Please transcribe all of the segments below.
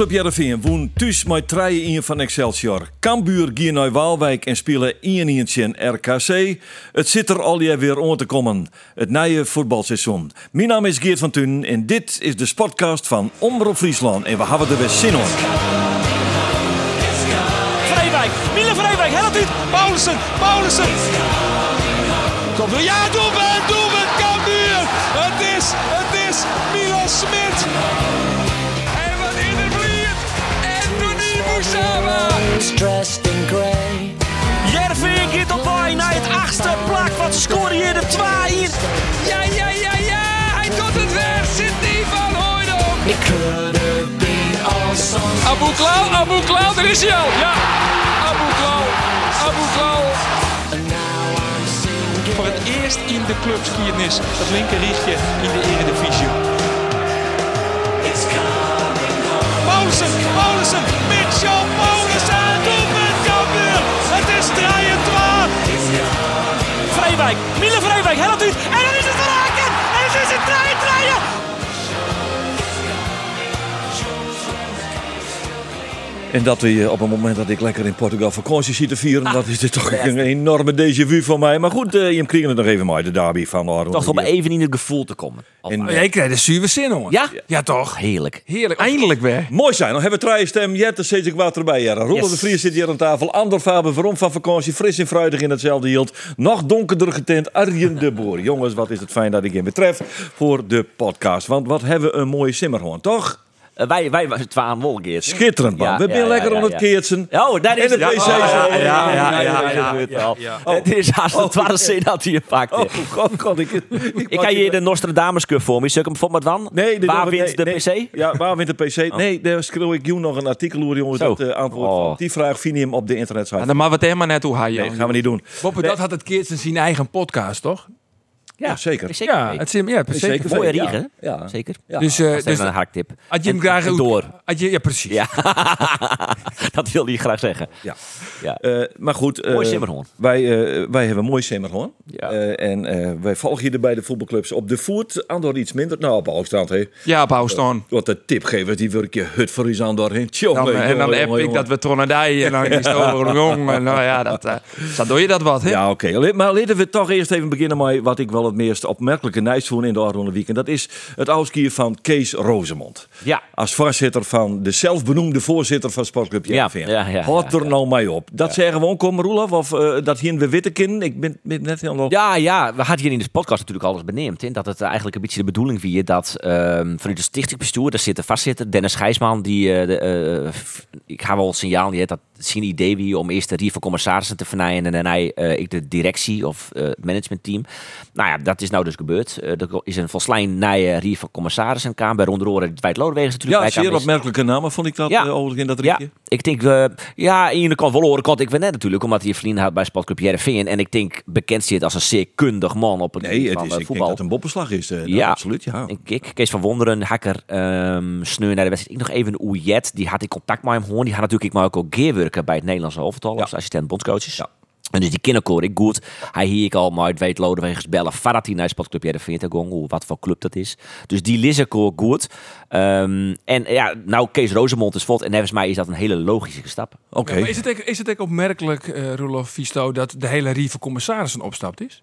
Sportclub Jereveen woon thuis met treien in van Excelsior. Cambuur gier naar Waalwijk en spelen 1 in RKC. Het zit er al jaar weer om te komen. Het nieuwe voetbalseizoen. Mijn naam is Geert van Tuin en dit is de sportcast van Omroep Friesland. En we hebben er weer zin in. Vrijwijk, Miele Vrijwijk, helpt u. Paulussen, Paulussen. Komt er, ja, doelpunt, doelpunt, Cambuur. Het is, het is Milan Smit. Moussama. dressed in grey. Jervin op waai naar het achtste plak. Wat scoren hier de 2 in. Ja, ja, ja, ja. Hij doet het weer. Sidney van Hooydonk. It could have been all songs. Abu Klaal, Abu Klaal, daar is hij al. Ja, Abu Klaal, Abu singing. Voor het eerst in de clubgeschiedenis het linker richtje in de Eredivisie. Home. Paulussen, Paulussen, Mitchell Paulussen, doelpunt Cambuur. Het is 3-2. Vrijwijk, Miele Vrijwijk, helpt u. En dan is het raken. En het is het 3-3. En dat we op het moment dat ik lekker in Portugal vakantie zie te vieren, dat is dit toch een enorme déjà vu voor mij. Maar goed, uh, je kreeg het nog even maar de derby van Aron. Toch om even in het gevoel te komen. En, Oh, jij krijgt een zuur zin, hoor. ja? Ja, toch? Heerlijk. Heerlijk. Eindelijk weer. Mooi zijn, dan hebben we drie stem. Jette zit ik wat erbij. Ja. Yes. de Vries zit hier aan tafel. Ander Faber Verom van vakantie. Fris en fruitig in hetzelfde hield. Nog donkerder getent. Arjen de Boer. Jongens, wat is het fijn dat ik je betref voor de podcast. Want wat hebben we een mooie simmerhoorn, toch? Eh, wij, wij waren Wolgeert. Schitterend, man. Ja, we zijn ja, lekker ja, aan het keertsen. Oh, daar is het. PC. Ja, ja, ja. Oh. Het is haast het twaalf zin dat hij je pakt. Oh, god, god. Ik, Ik ga je de Nostradamus cup voor me. Zul ik hem voor? Nee, dit Waar wint nee, de nee. PC? Ja, waar wint de PC? Nee, daar schreeuw ik jou nog een artikel over, jongens. Dat eh, antwoord Oh. van die vraag vind je hem op de internetsite. Dan maar wat helemaal net hoe hij. Nee, gaan we niet doen. Boppe, dat had het keertje zijn eigen podcast, toch? Ja, zeker. Zeker. Ja, het is, ja precies. Zeker. Mooie Ja. riegen. Ja. Zeker. Ja. Dus, eh, Dat is dus een haktip. had je hem graag en door. Had je, ja, precies. Ja, dat wil hij graag zeggen. Ja. Ja. Eh, maar goed. eh, Mooi simmerhoorn. Wij, eh, wij hebben een mooi simmerhoorn. Ja. Eh, en eh, wij volgen hier bij de voetbalclubs op de voet. Andor iets minder. Nou, op afstand. Hè. Ja, op afstand. Wat de tipgevers, die wil ik je hut voor iets aan doorheen. Tjonge, Dan, eh, en dan jonge, ik dat we Tronadij en dan is het over jong. En nou ja, dat, eh, zo doe je dat wat, hè? Ja, oké. Maar laten we toch eerst even beginnen met wat ik wel het meest opmerkelijke nieuws vond in de Arronde Weekend. Dat is het ouskier van Kees Rozemond. Ja. Als voorzitter van de zelfbenoemde voorzitter van Sportclub Ja, ja, ja, Houd ja, er nou mee op. Dat zeggen we ook, kom Roelof, of eh, dat hier we witte kind. Ik ben, ben net helemaal... Ja, ja, we hadden hier in de podcast natuurlijk alles beneemd. En dat het eigenlijk een beetje de bedoeling was dat ehm, vanuit het stichtingsbestuur, daar zit de vastzitter, Dennis Gijsman, die, eh, de, eh, ik ga wel het signaal niet, dat idee wie om eerst de rief van commissarissen te vernijden en daarna eh, ik de directie of het managementteam. Nou ja, dat is nou dus gebeurd. Eh, er is een volslijn commissarissen kwam bij Ronde Roren, Dwight Lodewegens natuurlijk. Ja, zeer opmerkelijke namen vond ik dat Ja. ja. overigens in dat ja, rietje. ik denk, ja, aan de kant wel horen, kant ik ben net natuurlijk, omdat hij een vriend had bij Sportclub Jereveen. En ik denk bekend zit als een zeer kundig man op het Nee, het van is, ik voetbal. dat het een boppenslag is. nou, Ja. absoluut. Ja. Ik. Kees van Wonderen, hakker, ehm sneu naar de wedstrijd. Ik nog even een Oejet. Die had ik contact met hem gewoon. Die had natuurlijk ik maar ook bij het Nederlandse hoofdtal als assistent bondscoaches. Ja. En dus die kinderkoor ik goed. Hij hier ik al maar het weet Lodewegens bellen. Hij naar de sportclub Jereveen. Hoe wat voor club dat is. Dus die Lizerkoor goed. Ehm, en ja, nou Kees Rozemond is vod. En volgens mij is dat een hele logische stap. Oké. Ja, is het, ook- is het ook opmerkelijk, eh Roelof Visto, dat de hele rieve commissarissen opstapt is?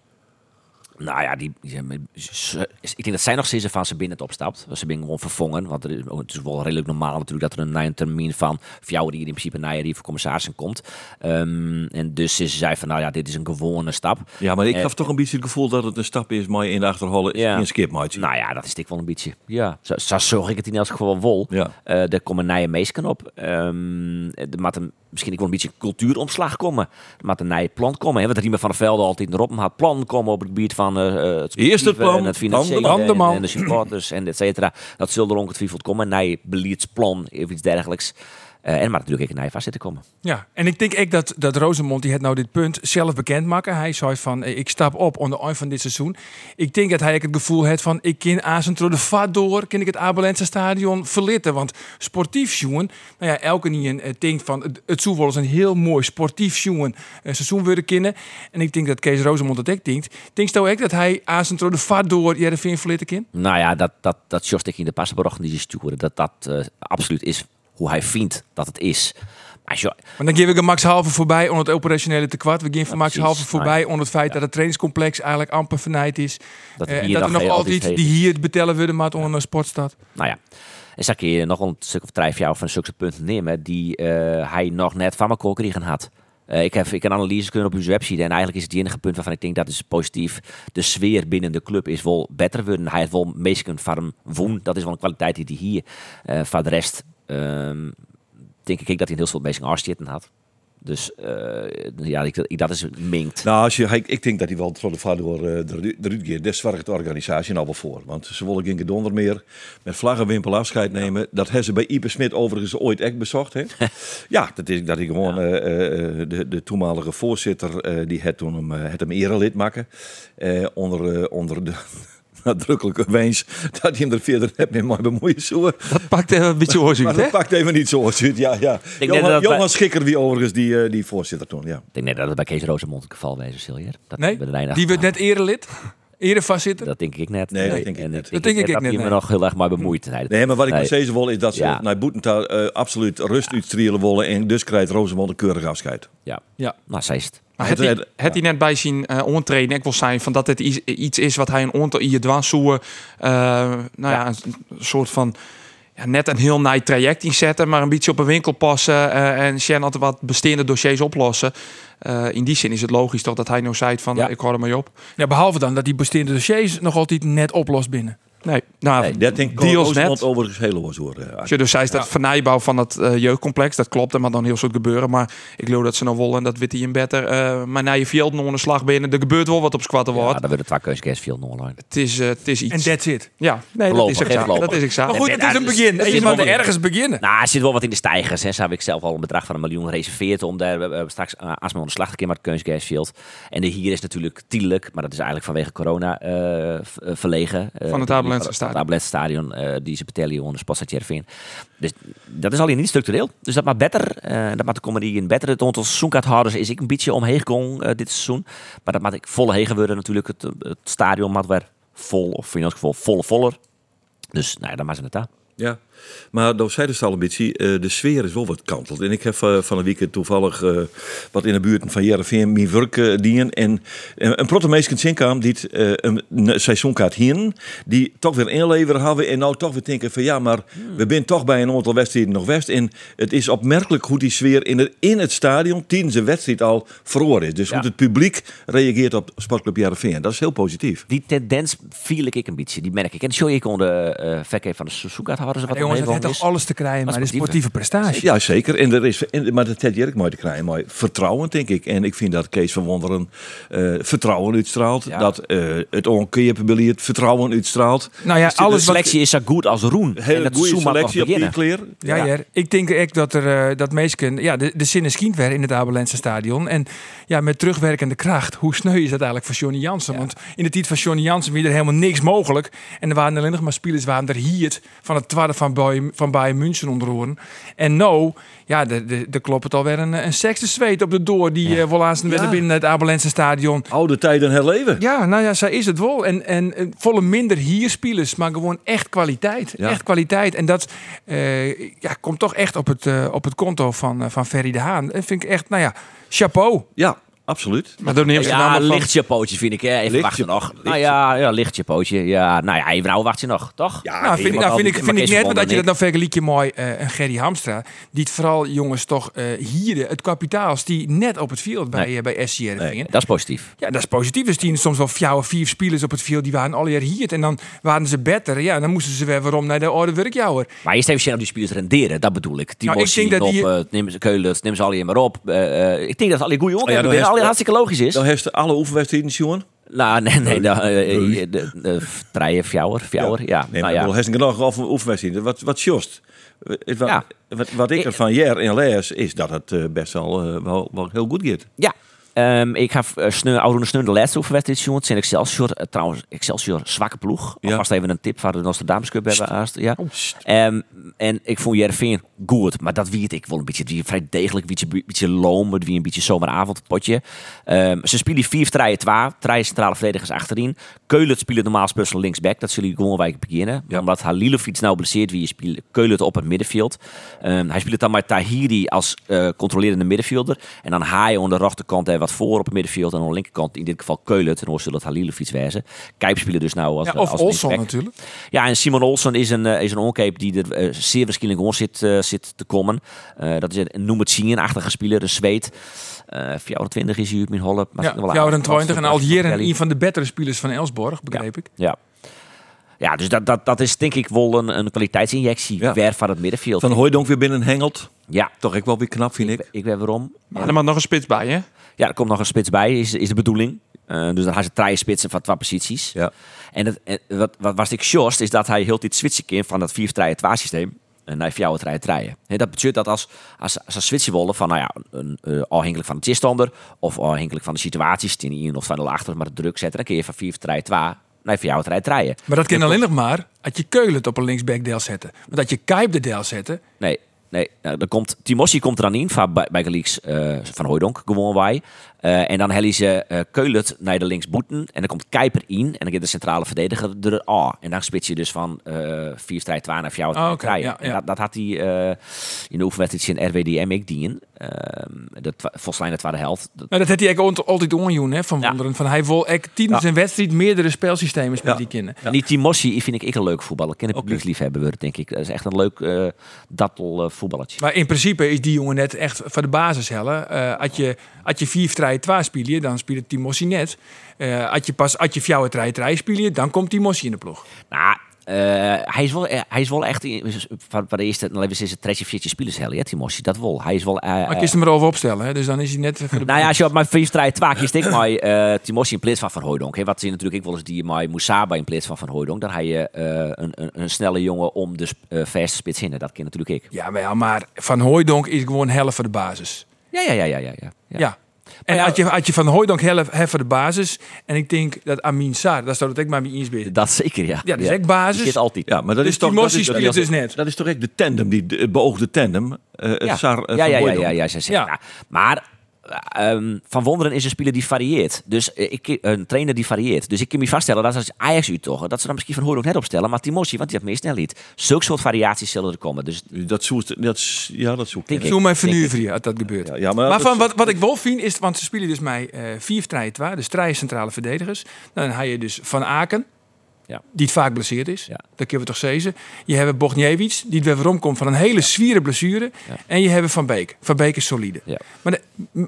Nou ja, die, die zijn- ze- ik denk dat zij nog steeds van ze binnen het opstapt. Ze zijn gewoon vervangen. Want is, het is wel redelijk normaal natuurlijk dat er een termijn van jou die in principe naar je commissarissen komt. Ehm, en dus ze zei van nou ja, dit is een gewone stap. Ja, maar ik Eh, heb toch een beetje het gevoel dat het een stap is, maar in de achterholen is Ja. geen skip, maatje. Nou ja, dat is ik wel een beetje. Ja, zo, zo zorg ik het in elk geval wel. Ja. Eh, er komen nieuwe meesken op. Ehm moet een, misschien ik wel een beetje cultuuromslag komen. Er moet een nieuwe plan komen. Hè? Wat Riemen van der Velde altijd erop had plan komen op het gebied van eh, het Eerst het sportieve plan, en het financiële en, en de supporters en et cetera. Dat zullen er ongetwijfeld komen. Een nieuw beleidsplan of iets dergelijks. Eh, en maar natuurlijk ook een vast zitten komen. Ja, en ik denk ook dat, dat Rosemond, die het nou dit punt zelf bekend maken. Hij zei van, eh, ik stap op onder eind van dit seizoen. Ik denk dat hij het gevoel heeft van, ik kan Azentro de vat door, kan ik het Abelense stadion verlitten. Want sportief jongen, nou ja, elke niet een denkt van, het, het zou wel eens een heel mooi sportief jongen een seizoen willen kennen. En ik denk dat Kees Rosemond dat ook denkt. Denk je ook dat hij Azentro de vat door Jereveen verlitten kan? Nou ja, dat, dat, dat ik in de passenbrochen die ze sturen, dat dat eh, absoluut is hoe hij vindt dat het is. Maar dan geef ik een Max Halve voorbij onder het operationele tekort. We geven van Max. Halve voorbij onder het feit dat het trainingscomplex eigenlijk amper vernijd is. dat en hier dat er nog altijd die hier betellen worden maar onder een sportstad. Nou ja. En zag je nog een stuk of drie jou van zulke punten nemen die eh, hij nog net van elkaar kregen had. Eh, ik, heb, ik heb analyses kunnen op uw website en eigenlijk is het enige punt waarvan ik denk dat is positief. De sfeer binnen de club is wel beter worden. Hij heeft wel meestal van hem woen. Dat is wel een kwaliteit die hij hier. eh van de rest ehm, denk ik dat hij een heel veel bezig afzitten had. Dus eh, ja, ik, ik, dat is minkt. Nou, als je, hij- ik denk dat hij wel door de vader eruit gaat. Daar zorgt de organisatie nou wel voor. Want ze willen geen gedonder meer met vlaggenwimpel afscheid nemen. Dat hebben ze bij Ipe Smit overigens ooit echt bezocht. Hè? ja, dat is dat hij gewoon eh, eh, de, de toenmalige voorzitter, eh, die het toen hem, eh, het hem erelid maken. Eh, onder, eh, onder de nadrukkelijke wens dat hij hem er verder net meer mee bemoeien zou. Dat pakt even een beetje Maar hè? dat pakt even niet zo uit. Ja, ja. Johan, dat bij- Schikker, wie overigens die, eh, die voorzitter toen. Ja. Ik denk net dat het bij Kees Rosemond het geval wezen je. Dat Nee, bij de Rijn die wordt net erelid. Erevastzitter. Dat denk ik net. Nee, dat denk ik en net. Dat denk ik dat ook net, hij me nee. nog heel erg maar bemoeit. Nee, Nee, maar wat ik nee. maar zeggen wil is dat ze Ja. naar Boetenta eh, absoluut rust uitstrielen willen. En dus krijgt Rosemond een keurig afscheid. Ja. Ja. Nou, zij is het. Maar Het- het, net bij zijn uh, ontrainen, ik wil zijn van dat het iets, is wat hij een aantal in je dwars zoeken. eh, nou ja, een, een soort van ja, net een heel nice traject inzetten, maar een beetje op een winkel passen eh, en Shen altijd wat bestaande dossiers oplossen. Eh, in die zin is het logisch toch dat hij nou zei van Ja. eh, ik hoor er maar op. Ja, behalve dan dat die bestaande dossiers nog altijd net oplost binnen. Nee, nou, Nee, Dat denk ik net. overigens heel oors hoor. eh, dus zei dat vernijbouw van het eh, jeugdcomplex, dat klopt, er maar dan heel soort gebeuren. Maar ik geloof dat ze nou willen en dat weet hij in beter. eh maar na je veld nog een slag binnen, er gebeurt wel wat op squatten Ja, wordt. dan wordt het twee keuzes veel online. Het is, het is iets. En that's it. Ja, nee, dat is exact. Dat is exact. Maar goed, het is een begin. Is je moet ergens beginnen. Nou, er zit wel wat in de stijgers. Hè. Zo heb ik zelf al een bedrag van een miljoen gereserveerd om daar straks uh, als we de slag te komen met. En de hier is natuurlijk tijdelijk, maar dat is eigenlijk vanwege corona verlegen. Van het van stadion. Het Abelense stadion, eh, die ze betalen onder. Dus dat is alleen niet structureel. Dus dat maakt beter. eh dat maakt de comedy in beter. Het aantal seizoenkaarthouders is ik een beetje omheen gegaan eh, dit seizoen. Maar dat maakt ik volle hegen worden natuurlijk. Het, het stadion maakt weer vol, of in ons geval volle voller. Dus nou ja, dan maar ze het daar. Ja, maar dat zei het al een beetje, eh, de sfeer is wel wat kanteld. En ik heb eh, van een weekend toevallig eh, wat in de buurt van Jereveen mijn werk eh, dienen. En een protomeesken zinkaam die eh, een, seizoenkaart hier, die toch weer inleveren hadden. En nou toch weer denken van ja, maar we zijn toch bij een aantal wedstrijden nog west. En het is opmerkelijk hoe die sfeer in het, in het stadion tijdens de wedstrijd al verloren is. Dus Ja. hoe het publiek reageert op Sportclub Jereveen. Dat is heel positief. Die tendens viel ik een beetje, die merk ik. En show ik onder de uh, verkeer van de Seizoenkaart hadden ze wat Jongens, het omheen heeft toch alles te krijgen, maar de sportieve. prestatie. Ja, zeker. En er is, en, maar dat heb je ook mooi te krijgen. Maar vertrouwen, denk ik. En ik vind dat Kees van Wonderen eh, vertrouwen uitstraalt. Ja. Dat eh, het vertrouwen uitstraalt. Nou ja, Dus wat... selectie is zo goed als Roen. en Hele dat goede selectie op die kleer. Ja, Ja. ja. ik denk echt dat er eh, dat meesken, ja, de, de zin is kind weer in het Abelense stadion. En ja, met terugwerkende kracht, hoe sneu is dat eigenlijk voor Johnny Jansen? Want in de tijd van Johnny Jansen was er helemaal niks mogelijk. En er waren alleen nog maar spelers waren er hier van het tweede van Bayern, van Bayern München onderhoren. En nou, ja, er- klopt het alweer een, een sekste zweet op de door die Ja. eh wel aan Ja. binnen het Abelense stadion. Oude tijden herleven. Ja, nou ja, zo is het wel. En, en eh, volle minder hier spelers, maar gewoon echt kwaliteit. Ja. Echt kwaliteit. En dat eh, ja, komt toch echt op het, eh, op het konto van, eh, van Ferry de Haan. Dat vind ik echt, nou ja, chapeau. Ja, absoluut. Maar door de eerste Ja, van... lichtje pootje vind ik. Hè. Even Lichtje- wachten nog. lichtje. Nou ja, ja, lichtje pootje. Ja, nou ja, even nou wacht je nog, toch? Ja, nou, vind, ik- nou, vind ik, vind ik net, dat je dat nou vergelijkt mooi eh een Gerry Hamstra. Die het vooral jongens toch eh hier, het kapitaals, die net op het veld bij, Nee. eh, bij SCR Nee. gingen. Dat is positief. Ja, dat is positief. Dus die soms wel vier of vier spelers op het veld, die waren al jaar hier. En dan waren ze beter. Ja, dan moesten ze weer waarom naar de oude werkjouwer. Maar eerst even zien of die spelers renderen, dat bedoel ik. Die Nou, ik denk dat die- nemen ze Keulen, neem ze al maar op. Ik denk dat alle goede ja, onderwerpen alle hartstikke logisch is. Dan heeft ze alle oefenwedstrijden, jongen. Nou, nee, nee, nou, eh, eh, de, de, Treien, fjouwer, fjouwer, ja. Nee, nou ja. ja. heeft genoeg over oefenwedstrijden. Wat, wat jost? Het wa- Ja. wat, wat ik ervan jaar in lees, is dat het eh, best wel, eh, wel, wel heel goed gaat. Ja. Ehm, ik ga uh, sneu, oude sneu de laatste oefenwedstrijd zien. Het zijn Excelsior, eh, trouwens, Excelsior zwakke ploeg. Ja. Alvast even een tip van de Nostradamus Cup hebben. Ja. Ehm, en ik vond Jervin goed, maar dat weet ik wel een beetje. Het vrij degelijk, een beetje, beetje loom, het wie een beetje zomeravondpotje. Ehm, ze spelen 4 3 2 drie centrale verdedigers achterin. Keulen speelt normaal spelen linksback, dat zullen gewoon wij beginnen. Ja. Omdat Halilovic nou blesseert, wie speelt Keulen op het middenveld. Hij speelt dan met Tahiri als eh, controlerende middenvelder. En dan Haai aan de rechterkant en wat voor op het middenveld. En aan de linkerkant in dit geval Keulen. En dan zullen het Halilovic wezen. Kijp spelen dus nou als, Ja, of als Olson natuurlijk. Ja, en Simon Olsen is een, eh, is een oncape die er eh, zeer waarschijnlijk gewoon zit, eh, zit te komen. Eh, dat is een noem het achtige speler, een Zweed. Eh 24 is hij hollen. maar Ja, nog wel jouw aardig 20 en al jaren een van de betere spelers van Elsborg, begreep ik. Ja. Ja, dus dat, dat, dat is denk ik wel een, een kwaliteitsinjectie Ja. weer van het middenveld. Van Hooijdonk weer binnen Hengelt. ja, Toch ik wel weer knap, vind ik. ik, ik weet waarom. Maar er moet nog een spits bij, hè? Ja, er komt nog een spits bij, is, is de bedoeling. Eh, dus dan gaan ze drie spitsen van twee posities. Ja. En het, en wat, wat was ik shorst, is dat hij heel dit switchen kan van dat 4 3 2 systeem eh, naar 4 3 3 Dat betekent dat als, als, als ze switchen willen van, nou ja, een, eh, afhankelijk van de tegenstander of afhankelijk van de situaties, die in of van de achter maar de druk zetten, dan kun je van 4 3 2 naar 4 3 3 Maar dat kan alleen nog maar als je Keulen het op een linksback deel zetten. Want dat je Kuip de deel zetten. Nee, nee. Nou, dan komt, Timossi komt er dan in van bij, bij Gelieks, eh, van Hooydonk, gewoon wij. Eh, en dan hellen ze Keulet naar de linksboeten. En dan komt Kuiper in. En dan gaat de centrale verdediger er A. En dan spits je dus van eh 4 3 2 naar 4 3 oké, ja, En ja. dat, dat had hij eh, in de oefenwedstrijd in RWDM ik dien. Uh, de twa- volgens mij de tweede helft. Dat- Nou, dat had hij eigenlijk altijd onjoen hè, van Ja. Wonderen. Van hij wil echt tijdens een wedstrijd meerdere spelsystemen met die kinderen. En die Timossi vind ik ik een leuk voetballer. Ken Oké. publieksliefhebber worden, denk ik. Dat is echt een leuk dattel voetballertje. Maar in principe is die jongen net echt van de basis hellen. Als je, als je 4 3 2 speel, dan speelt Timossi net. Eh als je pas als je 4 3 3 speel, dan komt Timossi in de ploeg. Nou, eh, hij, is wel, eh, hij is wel echt in- van, van de eerste, nou, is het tretje, viertje spelers ja, Timossi, dat wel. Hij is wel. eh, Maar ik hem erover opstellen, hè, dus dan is hij net voor de nou ja, als je op mijn vier strijd twee kiest, ik maar Timossi in plaats van Van Hooijdonk. Hè, wat zie je natuurlijk ik wel eens die maar Moesaba in plaats van Van Hooijdonk. Dan heb je een, een, een snelle jongen om de eh verste spits in. Dat ken natuurlijk ik. Ja, maar, ja, maar Van Hooijdonk is gewoon helft voor de basis. Ja, ja, ja, ja, ja. ja. Ja. En ja, als, je, als je Van hebt voor de basis, en ik denk dat Amin Saar, dat zou dat ik maar bij eens ben. Dat zeker, ja. Ja, dat is echt basis. Die zit altijd. Ja, maar dat Dus is toch... Dat is, dat is- dus net. Dat is toch echt de tandem, die, de beoogde tandem. eh Ja. Sar, eh, ja, van ja, ja, ja, ja, Ja. ja. Maar eh, ehm, Van Wonderen is een speler die varieert. Dus eh, ik, een trainer die varieert. Dus ik kan me vaststellen dat als Ajax u toch, dat ze dan misschien Van Hooydonk net opstellen, maar Timossi, want die heeft meer snelheid. Zulke soort variaties zullen er komen. Dus Dat zoekt, dat, ja, dat zoekt. Ik. Doe mij vernuiveren als dat gebeurt. Ja, ja, maar van wat, wat ik wel vind is, want ze spelen dus mij eh 4 3 2 dus drie centrale verdedigers. Dan heb je dus Van Aken, Ja. die het vaak blesseerd is. Ja. Dat kunnen we toch zeggen. Je hebt Bogniewicz, die weer weer komt van een hele zwiere blessure. En je hebt Van Beek. Van Beek is solide. Maar de-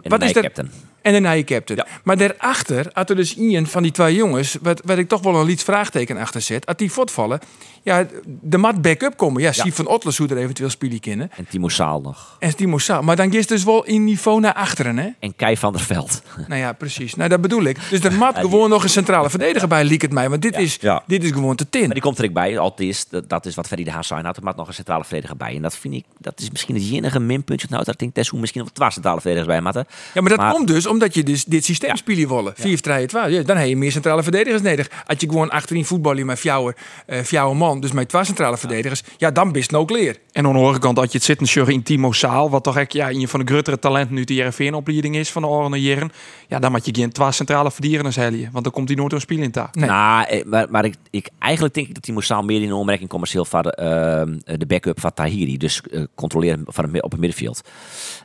wat is dat? En daarna je captain. Ja. Maar daarachter had er dus een van die twee jongens, wat, wat ik toch wel een lied vraagteken achter zet, als die voortvallen, ja, de mat back-up komen. Ja, Steve van Otles hoe er eventueel spelen kennen. En Timo Saal nog. En Timo Saal. Maar dan is dus wel in niveau naar achteren, hè? En Kai van der Veld. Nou ja, precies. Nou, dat bedoel ik. Dus er mat gewoon nog een centrale verdediger bij, liek het mij. Want dit, is, Ja. dit is gewoon te tin. Maar die komt er ook bij. Altijd, dat, dat is wat Ferry de Haas zei. Nou, er moet nog een centrale verdediger bij. En dat vind ik, dat is misschien het enige minpuntje. Nou, dat ik denk Tessou misschien nog twee centrale verdedigers bij matten. Ja, maar dat Maar- komt dus omdat je dus dit systeem spelen willen. 4 3 2 ja, Dan heb je meer centrale verdedigers nodig. Als je gewoon achterin voetballen met fjouwer, eh fjouwer man, dus met twee centrale verdedigers, ja, dan best nou clear. En aan de andere kant, dat je het zit een in Timo Saal, wat toch echt ja, een van de grotere talenten nu de JRV-opleiding is van de Oranje Jeren. Ja, dan moet je geen twee centrale verdedigers helien, want dan komt hij nooit een spel in ta. Nee. Nou, eh, maar, maar ik, ik, eigenlijk denk ik dat Timo Saal meer in de ommerking commercieel van de, eh, de backup van Tahiri. Dus eh, controleren van het, op het middenveld.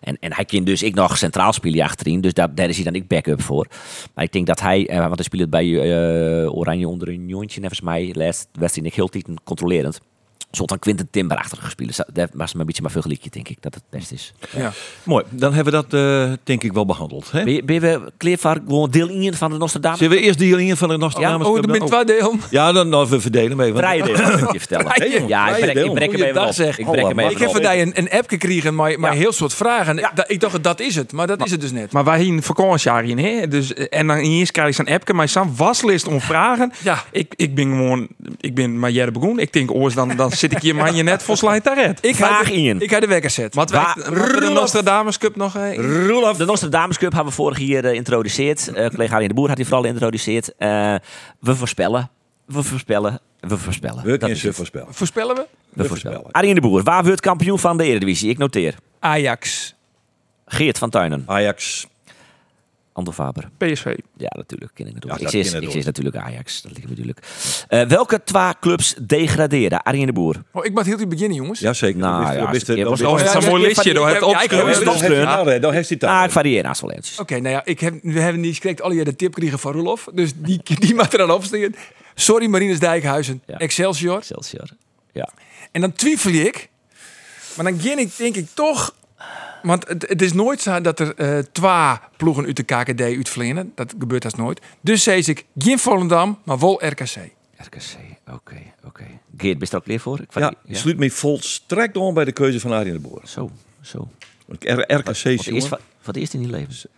En, en hij kan dus ik nog centraal spelen achterin. Dus daar, daar is hij dan ik backup voor. Maar ik denk dat hij, eh, want hij speelt bij eh, Oranje onder een jontje, volgens mij, laatst wedstrijd ik heel controlerend. Dan Quinten Timber achter gespeeld. Dat was een beetje maar vergelijkje, denk ik, dat het best is. Ja. Mooi, dan hebben we dat eh, denk ik wel behandeld. Hè? Ben klaar voor gewoon deel 1 van de Nostradamus? Zullen we eerst die in van de Nostradamus? Oh, Club er dan? twee deel. Ja, dan nou, we verdelen hem even. Vrije deel, kan ik je vertellen. Ja, ik brek, deel. ik brek hem even Goeiedag, op. zeg. Ik brek hem Hallo, even Ik heb op. van die een, een app gekregen, maar, maar Ja. heel soort vragen. Ik dacht, dat is het, maar dat is het dus net. Maar wij hier een vakantiejaar in, hè? Dus, eh, en dan eerst krijg je zo'n appje, maar zo'n waslist om vragen. Ja. Ik, ik ben gewoon, ik ben maar jaren begonnen. Ik denk, oors dan, dan zit ik hier man je net red. Ik Vraag ga de, Ian. ik ga de wekker zetten. Wat de Nostradamus Cup nog... eh, Roelof. De Nostradamus Cup hebben we vorig jaar eh, geïntroduceerd. Eh collega Arjen de Boer had die vooral geïntroduceerd. Eh, we voorspellen. We voorspellen. We voorspellen. We Dat kunnen is ze voorspellen. Voorspellen we? We voorspellen. Arjen de Boer, waar wordt kampioen van de Eredivisie? Ik noteer. Ajax. Geert van Tuinen. Ajax. Ander Faber. PSV. Ja, natuurlijk. Ken ik. Ja, ik ik natuurlijk Ajax. Dat ligt natuurlijk. Eh, welke twee clubs degraderen? Arjen de Boer. Oh, ik moet heel te beginnen, jongens. Nou, ja, dat is de- je dat was is- het is een Ja, mooi ja, listje. ja, door het ja, ja, ik heb- opschrijven. Dat heeft hij Ja. daar, hij Ah, daar. ik varieer naast wel eventjes. Oké, nou ja, ik heb, we hebben niet correct al de tip gekregen van Roelof. Dus die, die mag er dan opstaan. Sorry, Marines Dijkhuizen. Ja. Excelsior. Excelsior. Ja. En dan twijfel ik. Maar dan begin ik, denk ik toch... Want het, het is nooit zo dat er eh twee ploegen uit de KKD uitvliegen. Dat gebeurt als nooit. Dus zei ik, geen Volendam, maar wel RKC. RKC. Oké, oké. Geert, ben je er ook klaar voor? Ik Ja, sluit me volstrekt om bij de keuze van Arjen de Boer. Zo, zo. R- RKC, jongen. voor het eerst in je leven.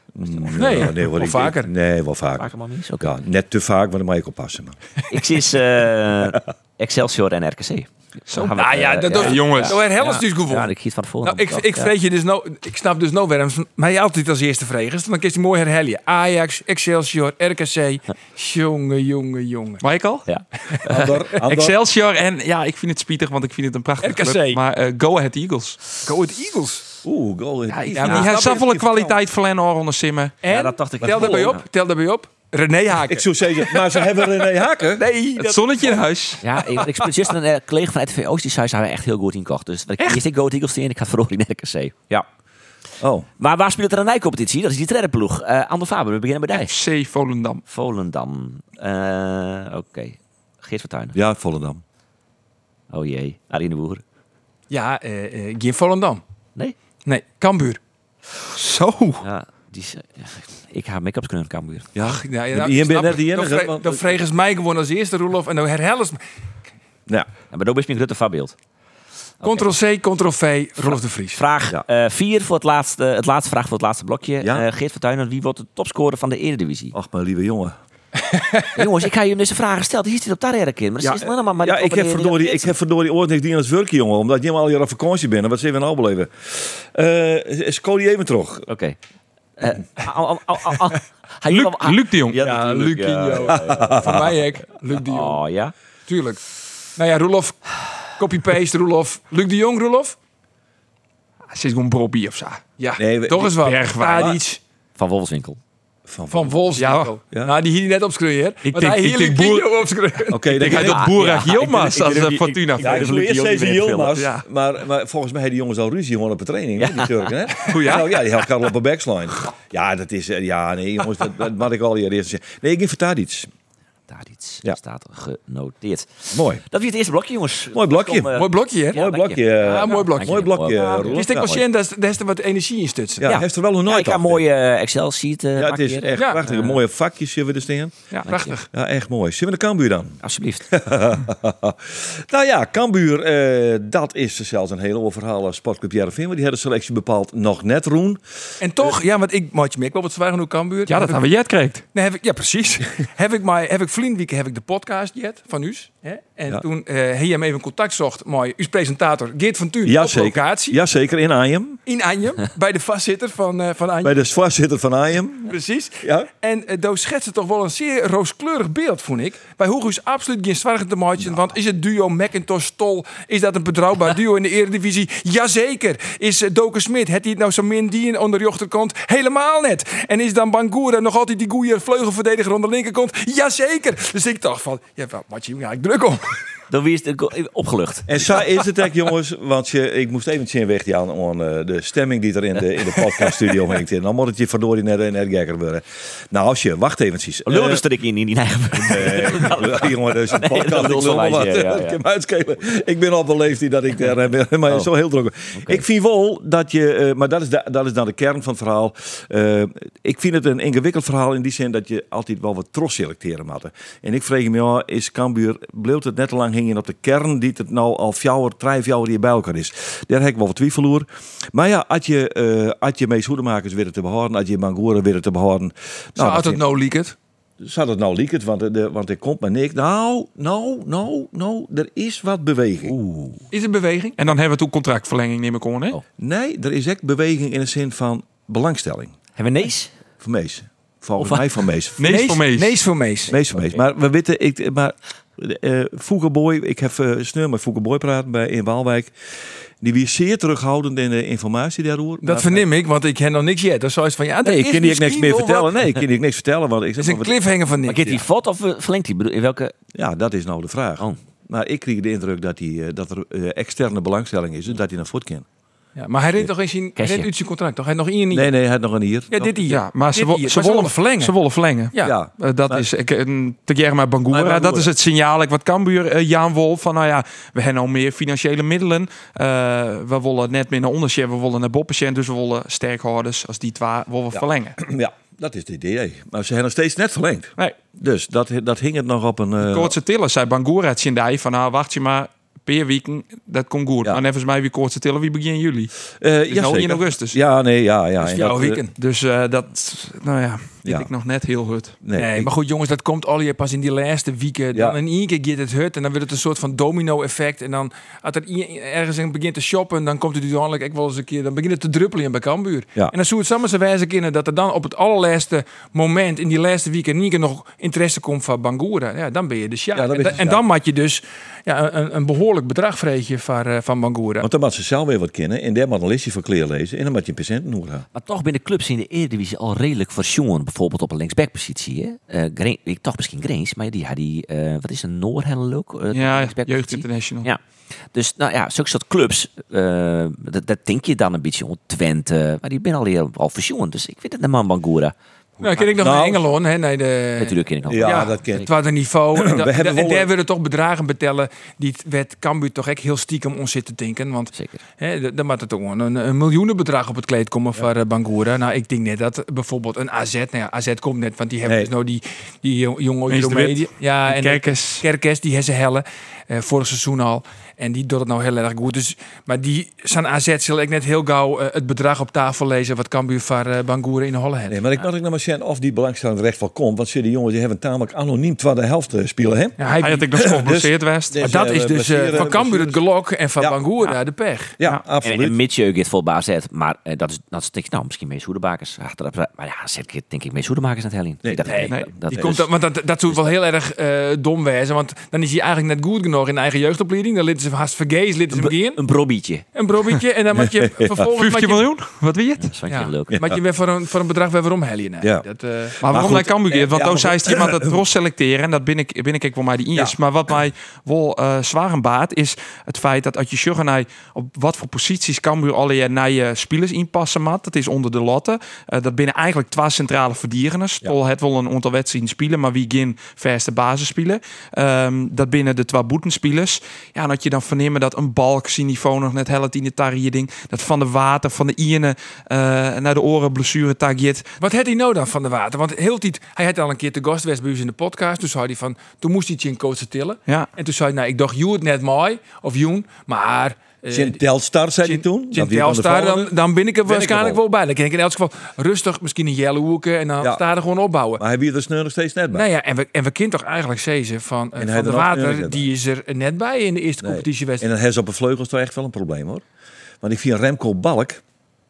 Nee, Ja, wel ik- vaker. Nee, wel vaker. Vaker maar mis? Oké. Ja, net te vaak, want dan mag ik oppassen. Ik zie eh, Excelsior en RKC. Zo. Nou ja, dat Ja, jongens. Door Helles dus Ja, gewonnen. ik giet van de volgende. Nou, ik, ik, vreet je dus nou, ik snap dus nou waarom mij altijd als eerste vrees. Dan kun je mooi herhellen. Ajax, Excelsior, RKC. Jongen, jongen, jongen. Michael? Ja. Ander, ander. Excelsior en ja, ik vind het spietig, want ik vind het een prachtige RKC. club. Maar eh, Go Ahead Eagles. Go Ahead Eagles. Oeh, goal. in- Ja, Ja, die heeft kwaliteit voor Len onder Simmen. En, Ja, dat dacht ik tel daarbij op, tel daarbij op. René Haken. Ik zou zeggen, maar ze hebben René Haken. nee, Het dat, zonnetje in huis. Ja, ik, ik speel juist een eh, collega van RTV Oost, die zei, ze hebben echt heel goed inkocht. Dus wat ik eerst ik Go Eagles in, ik ga verloren in RKC. Ja. Oh, Maar waar speelt er een nijcompetitie? Dat is die derde ploeg. Eh Ander Faber, we beginnen bij Dijs. FC Volendam. Volendam. Eh, Oké. Geert van Tuinen. ja, Volendam. Oh jee. Arjen de Boer. ja, eh eh geen Volendam. Nee? Nee, Cambuur. Zo. Ja, die is, eh, ik ga make-ups kunnen Cambuur. Ja, Ja, ja, Hier ben snap net ik. die Dan enige, vre- want- Dan vregen ze mij gewoon als eerste, Roelof. En dan herhellen ze me. ja. Ja, maar dan is mijn grote voorbeeld. Ctrl-C, Ctrl-V, Rolf de Vries. Vraag Ja. 4 voor het laatste, het laatste vraag voor het laatste blokje. Ja. Eh, Geert van Tuinen, wie wordt de topscorer van de Eredivisie? Ach, mijn lieve jongen. Jongens, ik ga je deze vragen stellen. Hier zit op daar herken. Maar dat is helemaal maar ja die ik, heb verdorie, ik heb verdorie ooit niks aan het werken, jongen. Omdat je al hier op vakantie bent. En wat zijn we nou beleven? Eh is Cody even terug? Oké. Eh, al- al- al- al- al- hij Luc, ah, Luc de Jong. Ja, Ja, Lucinho. ja. Voor mij hek, Luc de Jong. Oh ja. Tuurlijk. Nou ja, Roelof. Copy-paste, Roelof. Luc de Jong, Roelof? Hij zit gewoon Bobby of zo. Ja, Nee, we- toch eens wat. Bergwijn. Van Wolfswinkel. Van, van. Ja. Ja. Nou, die hier net opschreeuwen. Ik Want denk- hij ik hier denk Boer-. Oké, dan ga dat ja, Boerak ja, Yilmaz als ik- de ik- Fortuna. ik- Ja, ik dat zou wil eerst Yilmaz, Ja. maar, maar volgens mij hebben die jongens al ruzie gewoon op de training, hè, die Turken, hè? Ja? Nou, ja, die had elkaar op een backsline. Ja, dat is, eh, ja, nee, jongens, dat, dat had ik al hier eerst zeggen. Nee, ik ging voor Tadic. Daar iets Ja. staat genoteerd. Mooi. Dat is het eerste blokje, jongens. Mooi blokje. Kom, eh, Mooi blokje, hè? Ja, mooi blokje. Ja, mooi blokje. Mooi blokje, Ja. Is de patiënt, daar is- daar is er wat energie in stutsen. Ja, Ja. heeft er wel nog Ja, nooit ik ga een mooie eh, Excel-sheet eh Ja, het is echt Ja. prachtig. Mooie vakjes hebben we er staan. Ja, prachtig. Ja, echt mooi. Zullen we de Cambuur dan? Alsjeblieft. nou ja, Cambuur, eh, dat is zelfs een heel verhaal als Sportclub Jereveen. Want die hebben de selectie bepaald nog net roen. En toch, ja, want ik maatje meer, ik wil wat zwijgen hoe Cambuur. Ja, dat hebben we jet kreeg. Nee, heb ik, ja, precies. heb ik maar, heb ik vriendweek heb ik de podcast jet van u. En Ja. toen eh hij hem even contact zocht, mooi, uw presentator Geert van Tuin Ja, op zeker. locatie Jazeker, in Ajem. in Anjem, bij de vastzitter van, eh van Anjem. Bij de voorzitter van Ajem. Precies. Ja. En uh, Doos schetste toch wel een zeer rooskleurig beeld, vond ik. Bij Hugo is absoluut geen zwaar te maken. Want is het duo McIntosh-Stol, is dat een betrouwbaar duo in de Eredivisie? Jazeker. Is uh, Doken Smit, het hij het nou zo min die onder de rechterkant? Helemaal net. En is dan Bangura nog altijd die goede vleugelverdediger aan de linkerkant? Jazeker. Dus ik dacht van, ja, wat je eigenlijk druk om? Dan wie is het opgelucht. En zo is het echt, jongens. Want je, ik moest even zien weg aan, aan eh, de stemming die er in de, in de podcaststudio hangt. En dan moet het je verdorie net, net gekker worden. Nou, als je, wacht eventjes. Lul Eh, dus er ik in, in die eigen... Nee, jongen, dus een podcast. ik wat. wijzen, ja, ja. Ik ben al beleefd die dat ik daar eh, ben, maar Oh. zo heel druk. Ik vind wel dat je, eh, maar dat is, dat is dan de kern van het verhaal. Eh, ik vind het een ingewikkeld verhaal in die zin dat je altijd wel wat tros selecteren moet. En ik vraag me, ja, is Cambuur, bleef het net te lang hingen op de kern die het nou al fjouwer, drie fjouwer hier bij elkaar is. Daar heb ik wel wat twijfel over. Maar ja, als je, eh als je Mees Hoedemakers weer te behouden, als je Mangora weer te behouden. Zou dat het nou het? Zou het nou lieken, want, er- de, want er komt maar niks. Nou, nou, nou, nou, er is wat beweging. Is er beweging? En dan hebben we toen contractverlenging, neem ik aan, hè? Oh. Nee, er is echt beweging in de zin van belangstelling. Hebben we Nees? Van Mees. Volgens Of- mij van Mees. Mees voor Mees. Mees voor Mees. Mees van Mees. Maar we weten, ik, maar eh Boy, ik heb uh, snel met Boy praten bij in Waalwijk. Die wie zeer terughoudend in de informatie daarover. Dat verneem ik, want ik heb nog niks jet. Dat is zoiets van, ja, Nee, ik kan die ook niks meer vertellen. Nee, ik kan die niks vertellen. Want ik zeg is een maar, cliffhanger van Maar niks. gaat hij vot of eh, verlengt hij? Bedoel, In welke? Ja, dat is nou de vraag. Oh. Maar ik kreeg de indruk dat, die, eh, dat er eh, externe belangstelling is. Dus dat hij naar voort kan. Ja, maar hij rent toch eens in, hij rent uit zijn contract, toch? Hij heeft nog één niet. Nee, nee, hij had nog een hier. Ja, dit hier. Ja, maar ze, hier. ze, willen verlengen. Ze willen verlengen. Ja. Ja. Eh, dat Maar- is ik, een te Germa Maar Bangura. Bangura. Dat is het signaal. Ik wat Cambuur, eh Jaan Wolf van nou ja, we hebben al meer financiële middelen. Eh, we willen net meer naar ondersje, we willen naar Boppensje, dus we willen sterkhouders als die twee willen we verlengen. Ja, dat is het idee. Maar ze hebben nog steeds net verlengd. Nee, Dus dat, dat hing het nog op een... eh, Koortse Tiller zei Bangura het Sindai van nou wacht je maar. Per week, dat komt goed. Ja. Maar even mij wie Koortse Tiller, wie begin juli. eh, is ja, nou in augustus. Ja, nee, ja, ja. Dat is En jouw eh, weekend. Dus eh, dat, nou ja, dit Ja. ik nog net heel goed. nee, Nee, ik- maar goed jongens, dat komt al je pas in die laatste weken. Ja. Dan in één keer gaat het hut en dan wordt het een soort van domino-effect. En dan als er ergens een begint te shoppen, dan komt het uiteindelijk ik wel eens een keer, dan begint het te druppelen bij Cambuur. Ja. En dan zou het samen zijn wijze kunnen dat er dan op het allerlaatste moment in die laatste weken in één keer nog interesse komt van Bangura. Ja, dan ben je de sjaak. Ja, en, da- dan maak je dus ja, een, een behoorlijk bedrag vreetje van, eh, van Bangura. Want dan moet ze zelf weer wat kennen. En daar moet een listje van kleer lezen. En dan moet je een patiënt noemen. Maar toch binnen clubs in de Eredivisie al redelijk verjongen. Bijvoorbeeld op een linksbackpositie. Eh, Green- ik toch misschien Greens, maar die had die, eh, wat is een Noorhellen ook? eh, Ja? Jeugd International. Ja. Dus nou ja, zulke soort clubs, dat, dat denk je dan een beetje om Twente. Maar die ben al hier al verjongen. Dus ik vind het een man Bangura. Nou, ken ik nog Nou, naar Engeland, hè? Nee, de, Natuurlijk ken ik. Ja, Ja, dat kent. Het was een niveau. en, da- We hebben en daar willen toch bedragen betellen. Die het werd Cambuur toch echt heel stiekem ons zitten denken. Want Zeker. hè, dan moet er toch gewoon een, een miljoenenbedrag op het kleed komen voor eh, Bangura. Nou, ik denk net dat bijvoorbeeld een AZ. Nou ja, AZ komt net, want die hebben Nee. dus nou die, die jong- jonge Meester Euromedie. Wit. Ja, en Kerkers. Kerkers, die hebben ze hellen. eh, vorig seizoen al. En die doet het nou heel erg goed. Dus, maar die, zijn AZ zal ik net heel gauw eh, het bedrag op tafel lezen. wat Cambuur voor eh, Bangura in de holle heeft. Nee, maar ik moet ik nog maar zien of die belangstelling er echt wel komt. Want ze die jongens die hebben tamelijk anoniem tweede helft eh, spelen. Hè? Ja, hij, Hij had ik nog geblesseerd West. Dus, maar dat eh, is dus eh, van Cambuur het gelok en van Ja. Bangura de pech. Ja, Ja. En, absoluut. en Mitje gaat vol baas maar eh, dat is dat is nou misschien Mees Hoedebakers achteraf. Maar ja, zet ik denk ik Mees Hoedebakers net heel in. Nee, dat, nee, dat, dat Die is- komt, dat- want dat, dat zou wel heel erg eh, dom wezen. Want dan is hij eigenlijk net goed genoeg in de eigen jeugdopleiding. Dan litten ze haast vergees, litten ze hem geen. een brobietje. Een brobietje. En dan moet je vervolgens... 50 moet je, miljoen? Wat wie het? Dat is wel ja, leuk. moet je weer voor een, voor een bedrag weer waarom hel je? Nee, Ja. dat, eh, Maar waarom hij Cambuur eh? Want toen maar zei iemand dat ros selecteren. En dat ben ik, ben ik wel maar die is. Maar wat mij wel eh zwaar aan baat is het feit dat als je zorgt naar op wat voor posities Cambuur alle je naar je spelers inpassen mat. Dat is onder de lotte. Eh, dat binnen eigenlijk twee centrale verdedigers. Tol het wel een aantal wedstrijden spelen, maar wie geen verste basis spelen. Ehm, dat binnen de twee boetenspelers. Ja, en dat je dan vernemen dat een balk niveau nog net helpt in de ding. Dat van de water, van de iene eh, naar de oren blessure tagiet. wat had hij nou dan van de water? Want heel tijd, hij had al een keer te gast geweest bij in de podcast. Toen zei hij van, toen moest hij in coachen tillen. Ja. En toen zei hij, nou, ik dacht, joe het net mooi. Of joen, maar... eh, Sint Telstar zei hij toen. Sint de Telstar, dan, ben ik er waarschijnlijk wel. bij. Dan kan ik in elk geval rustig, misschien een jelle hoeken en dan Ja. sta er gewoon opbouwen. Maar hij wie er snel nog steeds net bij. Nou ja, en we, en we kunnen toch eigenlijk zeggen van, eh, En van de er Water, die is er net bij in de eerste Nee. En competitiewedstrijd. dan heeft ze op een vleugels toch echt wel een probleem hoor. Want ik vind Remco Balk,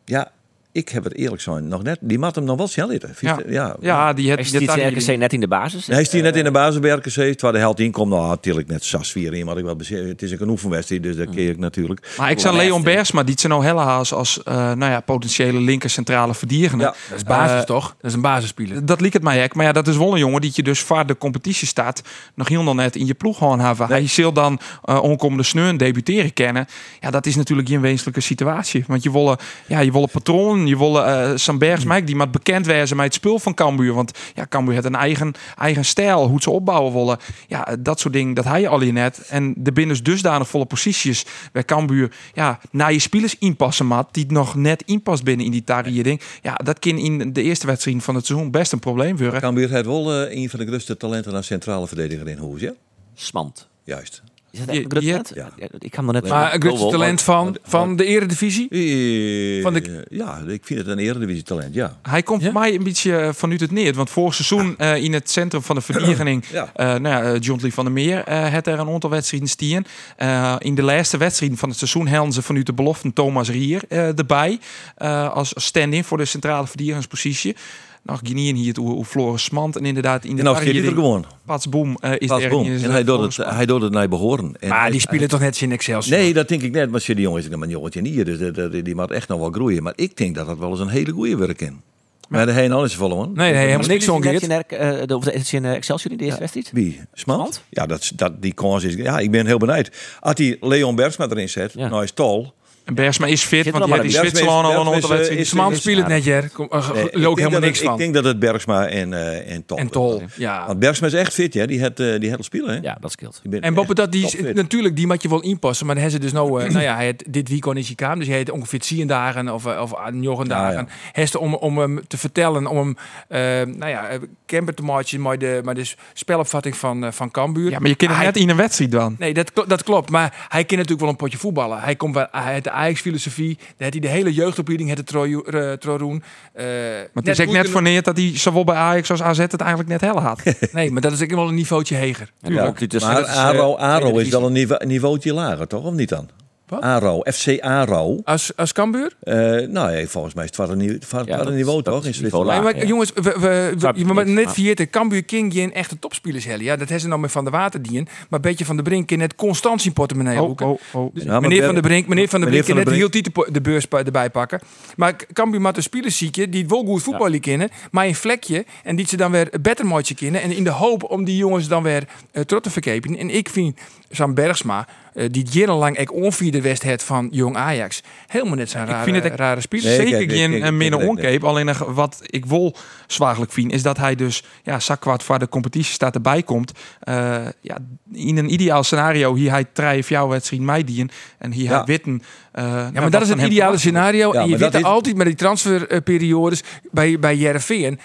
ja, ik heb het eerlijk zijn, nog net, die mat hem nog wel snel zitten. Ja. ja. Ja, die Hij die RKC net in de basis. Hij is hier net in de basis bij RKC, terwijl de held inkomt. Nou, natuurlijk net Sas 4 in, wat ik wel bezig. Het is een oefenwedstrijd, dus dat keer ik natuurlijk. Maar ik zou Leon Bersma, die ze nou helle haas als eh, nou ja, potentiële linker centrale verdediger. Ja. Dat is basis Eh, toch? Dat is een basisspeler. Dat liep het mij ook. Maar ja, dat is wel een jongen die je dus voor de competitie staat. Nog heel net in je ploeg gewoon hebben. Hij zal dan uh, onkomende sneur debuteren kennen. Ja, dat is natuurlijk geen wenselijke situatie. Want je wil, ja, je patroon. Je wil uh, Sam Bergsma, die moet bekend wezen met het spul van Cambuur. Want ja, Cambuur heeft een eigen, eigen stijl. Hoe ze opbouwen willen. Ja, dat soort dingen, dat hij al je net. En de binnen dusdanig volle posities bij Cambuur. Ja, naar je spelers inpassen, mat. Die nog net inpast binnen in die tarie ding. Ja, dat kan in de eerste wedstrijd van het seizoen best een probleem worden. Cambuur heeft wel eh, een van de grootste talenten naar centrale verdediger in Hoes, ja? Smant. Juist. Is dat echt Ja, ik kan me net... Maar talent van, van de eredivisie? Eh, Van de- Ja, ik vind het een eredivisie talent, ja. Hij komt Ja? voor mij een beetje eh, vanuit het neer. Want vorig seizoen eh, in het centrum van de verdediging... Ja. eh nou ja, John Lee van der Meer eh had er een aantal wedstrijden stien. Eh, in de laatste wedstrijden van het seizoen helden ze vanuit de belofte Thomas Rier eh, erbij. eh, als stand-in voor de centrale verdedigingspositie. Nou, Guinean hier hoe, hoe Floris Smant. En inderdaad in de En nou hij er gewoon. Pats Boom eh, is Pas er boom. in- is En hij doet het, hij doet het naar behoren. En Maar hij- die spelen toch net in Excelsior? Nee, dat denk ik net. Maar die jongen is maar een jongetje niet hier. Dus dat- dat- die moet echt nog wel groeien. Maar ik denk dat dat wel eens een hele goede werk is. Maar de heen al is volle man. Nee, nee, helemaal niks ze Geert. in, eh, of is het in eh, Excelsior in de eerste wedstrijd? Wie? Smant? Ja, dat, dat, die kans is... Ja, ik ben heel benieuwd. Als hij Leon Bergsma erin zet, Ja. nou is tol. En Bergsma is fit, Zit want er die maar. Zwitserland al een Bergsma is- is- Sman speelt het net, Jer. Ik ook denk helemaal dat niks het- van. Ik denk dat het Bergsma en, eh en Tol En. Tol, ja. Want Bergsma is echt fit, ja. Die had, eh, die had al spelen, hè? Ja, dat scheelt. En echt dat, die natuurlijk, die moet je wel inpassen. Maar dan hebben ze dus nou, eh, nou ja, hij had dit weekend is hij kwam. Dus hij heeft ongeveer 10 dagen of, eh, of aan negen dagen. ja. Hij is er om, om hem te vertellen, om hem, eh, nou ja, eh, camper te maken met de, met de spelopvatting van, eh, van Cambuur. Ja, maar je kunt het Hij- net in een wedstrijd dan. Nee, dat, dat klopt. Maar hij kan natuurlijk wel een potje voetballen. Hij komt bij hij Ajax-filosofie. Daar heeft hij de hele jeugdopleiding het Troroen. Maar het is ook net voor neer dat hij zowel bij Ajax als AZ het eigenlijk net hel had. Nee, maar dat is ook wel een niveautje heger. Ja, maar dat is, eh, Aro, Aro is wel een niveau, niveautje lager, toch? Of niet dan? Wat? Aro, FC Aro. Als, als Cambuur? Eh, nou, ja, volgens mij is het wel een, niveau- het Ja, een dat- niveau, dat toch? In niveau laag, maar ja. jongens, we, we, we, je je net vergeten, Cambuur King geen echte topspelers hebben. Ja, dat hebben ze nou met Van der Water dien. Maar een beetje van de Brink in net constant zijn portemonnee Oh, boeken. oh, oh. Dus Ja, meneer Van der Brink, meneer Van der meneer Brink, net heel titel de beurs erbij pakken. Maar Cambuur moet een spelers zieken die wel goed voetballen kennen, maar een vlekje en die ze dan weer een beter matje kennen en in de hoop om die jongens dan weer uh, terug te verkepen. En ik vind Sam Bergsma, eh, die jarenlang ek onvierde west het van jong Ajax, helemaal net zijn rare, vind het ook- rare speler. Nee, Zeker geen een minder kijk, kijk. onkeep. Alleen wat ik wel zwagelijk vind, is dat hij dus ja, zakwart voor de competitie staat erbij komt. Eh, ja, in een ideaal scenario hier hij drie of jouw wedstrijd meidien en hier Ja. hij witten. Eh, Ja, maar dat is het ideale scenario. Ja, en je weet dat is- altijd met die transferperiodes bij, bij Jereveen.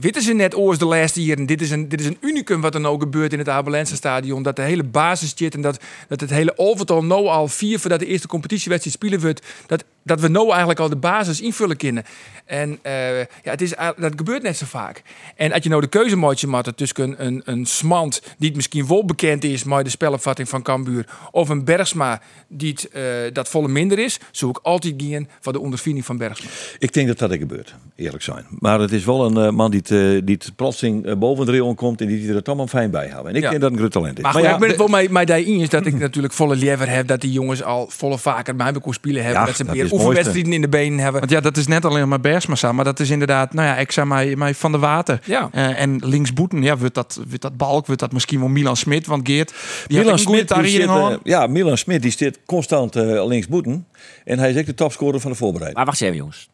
Weten ze net oors de laatste jaren. Dit is, een, dit is een unicum wat er nou gebeurt in het Abelense stadion. Dat de hele basis zit en dat, dat het hele overtal nou al vier voordat de eerste competitiewedstrijd spelen wordt. Dat, dat we nou eigenlijk al de basis invullen kunnen. En eh, ja, het is, dat gebeurt net zo vaak. En als je nou de keuze maakt tussen een, een, Smant die het misschien wel bekend is maar de spelopvatting van Cambuur. Of een Bergsma die het, eh, dat volle minder is. Zou ik altijd gaan voor de ondervinding van Bergsma. Ik denk dat dat er gebeurt, eerlijk zijn. Maar het is wel een eh, man die het, die het plotseling boven de rayon komt en die er het allemaal fijn bij houden. En ik Ja. denk dat een groot talent is. Maar, goed, ik ben het wel met, met die eens dat ik natuurlijk volle liever heb dat die jongens al volle vaker bij me kon spelen hebben. Ja, dat ze meer is oefenwedstrijden in de benen hebben. Want ja, dat is net alleen maar Bergsmassa, maar dat is inderdaad, nou ja, ik zei mij, mij van de water. Ja. Eh, en linksboeten, ja, wordt dat, wordt dat Balk, wordt dat misschien wel Milan Smit, want Geert, die Milan had een goede Smit, zit, eh, aan. ja, Milan Smit die zit constant eh linksboeten. En hij is ook de topscorer van de voorbereiding. Maar wacht even, jongens.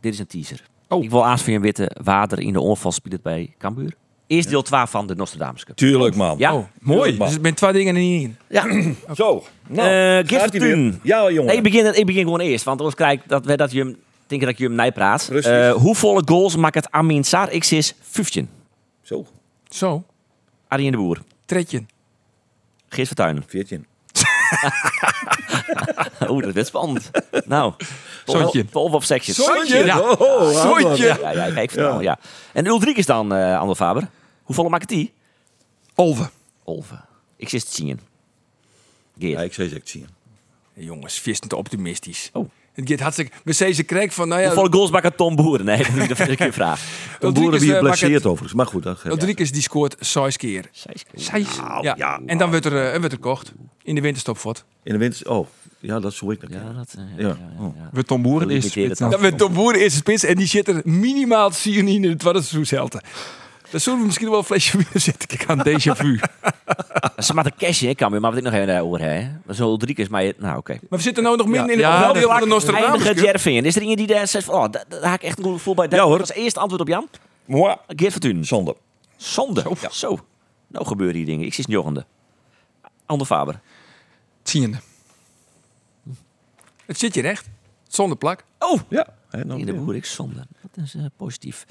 Dit is een teaser. Oh. Ik wil aanspreken weten waar er in de onval speelt bij Cambuur. Eerst deel 12 van de Nostradamus Cup. Tuurlijk, man. Ja. Oh, mooi. Tuurlijk, man. Dus het zijn twee dingen er niet in. Ja. Zo. Nou, Eh. Vertuin. Ja, jongen. Nee, ik begin, ik begin gewoon eerst. Want anders krijg ik dat, we- dat je hem, denk ik dat je hem nijpraat. Precies. Eh hoeveel goals maakt het Amin Saar? Ik is 15. Zo, Zo, Arjen de Boer. tredje. Geert Vertuinen. 14. Oeh, dat is spannend. nou. Zoontje. 12 op sections. Zoontje? Ja. Oh, Zoontje. Ja, ja, ja, ik vertel, ja. En Ulrike is dan, eh Ander Faber. Hoeveel maakt het die? Olve. Olve. Ik zit het zien. Geert. Ja, ik zei het zien. Jongens, vis te optimistisch. Oh. Het gaat hartstikke... We zeggen ze krijg van, nou ja... Hoeveel goals maakt het Tom Boeren? Nee, dat is een verkeerde vraag. Een boeren wie eh, het- overigens. Maar goed, dat geeft- Ulrikes die scoort zes keer. Zij Ja. En dan wordt er, eh, en wordt er kocht. In de winterstopfort. In de winter. Oh, ja, dat zou ik nog Ja, dat... eh, Ja. ja, ja, ja. we Tom Boeren is spits dan. dan. Dan werd Tom Boer eerste spits en die zit er minimaal 10 in het seizoen Dat zullen we misschien wel een flesje willen zetten. Kijk aan déjà vu. Ze maakt een cashje, ik kan weer, maar wat ik nog even over hè. Zo Ulrike is maar... Nou, oké. Maar we zitten nou nog minder in Ja, dat- wel van de Nostradamus. Eindige. Is er iemand die daar zegt van... Oh, daar, daar haak ik echt een goed gevoel bij. Ja, hoor. Dat is eerste antwoord op Jan. Moi. Geert Fortuyn. Zonde. Zonde. Zo. Nou gebeuren die dingen. Ik zie het. Ander Faber. Tiende. Het zit je recht. Zonder plak. Oh! Ja. Hè, In de ja. Boer, ik zonde. Dat is eh, positief.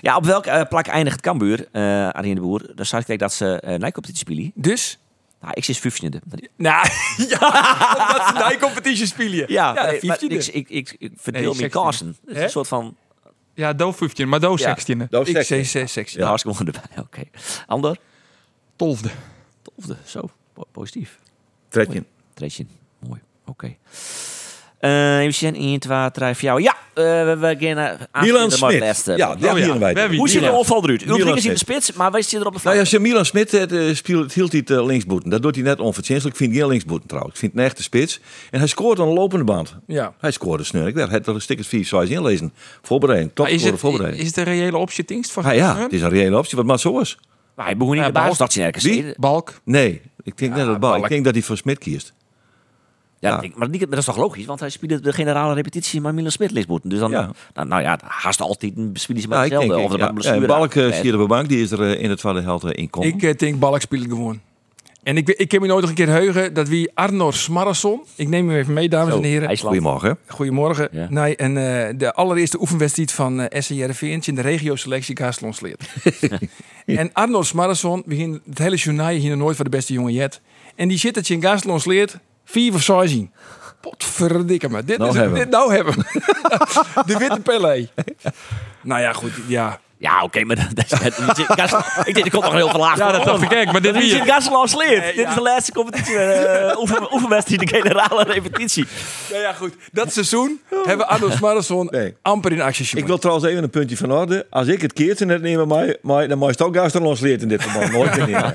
Ja, op welke eh, plak eindigt Cambuur, eh Arjen de Boer? Daar staat ik dat ze uh, Nijkoop dit spelen. Dus, Nou, ik zit 15e. Nou, ja, dat ze daar competitie spelen. Ja, ja nee, maar 15e. ik, ik, ik, ik verdeel Nee, mijn 16e. kansen. Het is een soort van... Ja, Do 15, maar Do Ja. 16e. Dat Ik is zei sexy. 6, 6. Ja. Hartstikke mooi erbij. Oké. Ander? 12e. Tolfde. Zo. Po- positief. Tredje. Treetje. Mooi. Oké. Eh, even zien. 1, 2, 3, 4. Ja, eh, we, we gaan naar Milan de Smit. Ja, daar ja, hier wij. we hebben Hoe ziet de opval eruit? Ulrich is in de spits, maar wij zitten er op de Nou flank. ja, als Milan Smit het, eh, speelt, hield hij het eh, linksboeten. Dat doet hij net onverdienstelijk. Ik vind geen linksboeten trouwens. Ik vind het een echte spits. En hij scoort aan een lopende band. Ja. Hij scoorde snel. Ik werd het er stickers 4 zoals inlezen. Voorbereiding. Top voor voorbereiding. is het een reële optie Ah, ja, Sneur? het is een reële optie. Wat maar zo is. Maar hij begon niet Ja, in de basis. Balk. Dat ergens. Balk. Nee, ik denk net dat bal. Ik Balk. denk dat hij voor Smit kiest. Ja, Ja. dat maar die- dat is toch logisch? Want hij speelde de generale repetitie maar Milan Smit leesboeten. Dus dan, Ja. nou, nou ja, haast altijd een spelen ze Ja, maar ik denk, hetzelfde. ik, Of ja, blessure ja, Balk eh, zie je de bank. Die is er eh, in het tweede helft eh, in komen. Ik eh, denk Balk speelt gewoon. En ik, ik heb me nooit nog een keer heugen dat wie Arnor Smarrasson, ik neem hem even mee, dames en heren. IJsland. Goedemorgen. Goedemorgen. Ja. Nee, en eh, de allereerste oefenwedstrijd van uh, SCRV in de regio-selectie Gaastlonsleert. en Arnold Smarrasson, we gingen het hele journaal hier nog nooit voor de beste jongen jet. En die zit het in Gaastlonsleert, vier of zes zien. Potverdikke me. Dit Nou is hebben. dit nou hebben. de witte Pelé. nou ja, goed. Ja. Ja, oké, maar dat is net... Gas- ik denk, er komt nog heel veel laag. Ja, dat dacht ik ook, maar dit Dit is hier. in Gasland sleert. Dit ja. is de laatste competitie. eh oefen, oefenwedstrijd, de generale repetitie. Ja, ja, goed. Dat seizoen hebben Arnold Smarrasson Nee. amper in actie Ik wil trouwens even een puntje van orde. Als ik het keertje net neem, maar, maar, dan moet je ook Gastelons leert in dit geval. Nooit meer.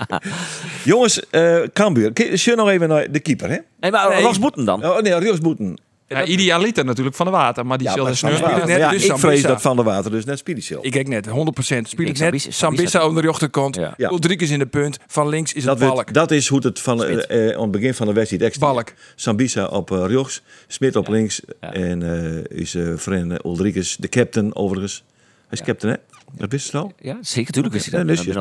Jongens, eh Cambuur. Kun nog even naar de keeper, hè? Nee, maar Nee. Ros Boeten dan? Oh, nee, Rios Boeten. Ja, idealiter natuurlijk van de water, maar die Ja, zullen maar net Ja, dus ik vrees dat Van der Water dus net Spidicil. Ik kijk net, 100%. Speel Ik ik denk net. Sambisa- Sambissa onder de rechterkant. Ja. Ja. Ulrich in de punt. Van links is Dat, het werd- Balk. dat is hoe het van eh, eh, aan het begin van de wedstrijd extra. Balk. Sambisa op uh, rechts, Smit op links Ja. en eh, is uh, vriend Ulrikes de captain overigens. Hij is captain, hè? Dat wist je het al? Ja, zeker, natuurlijk is hij dat. dus je-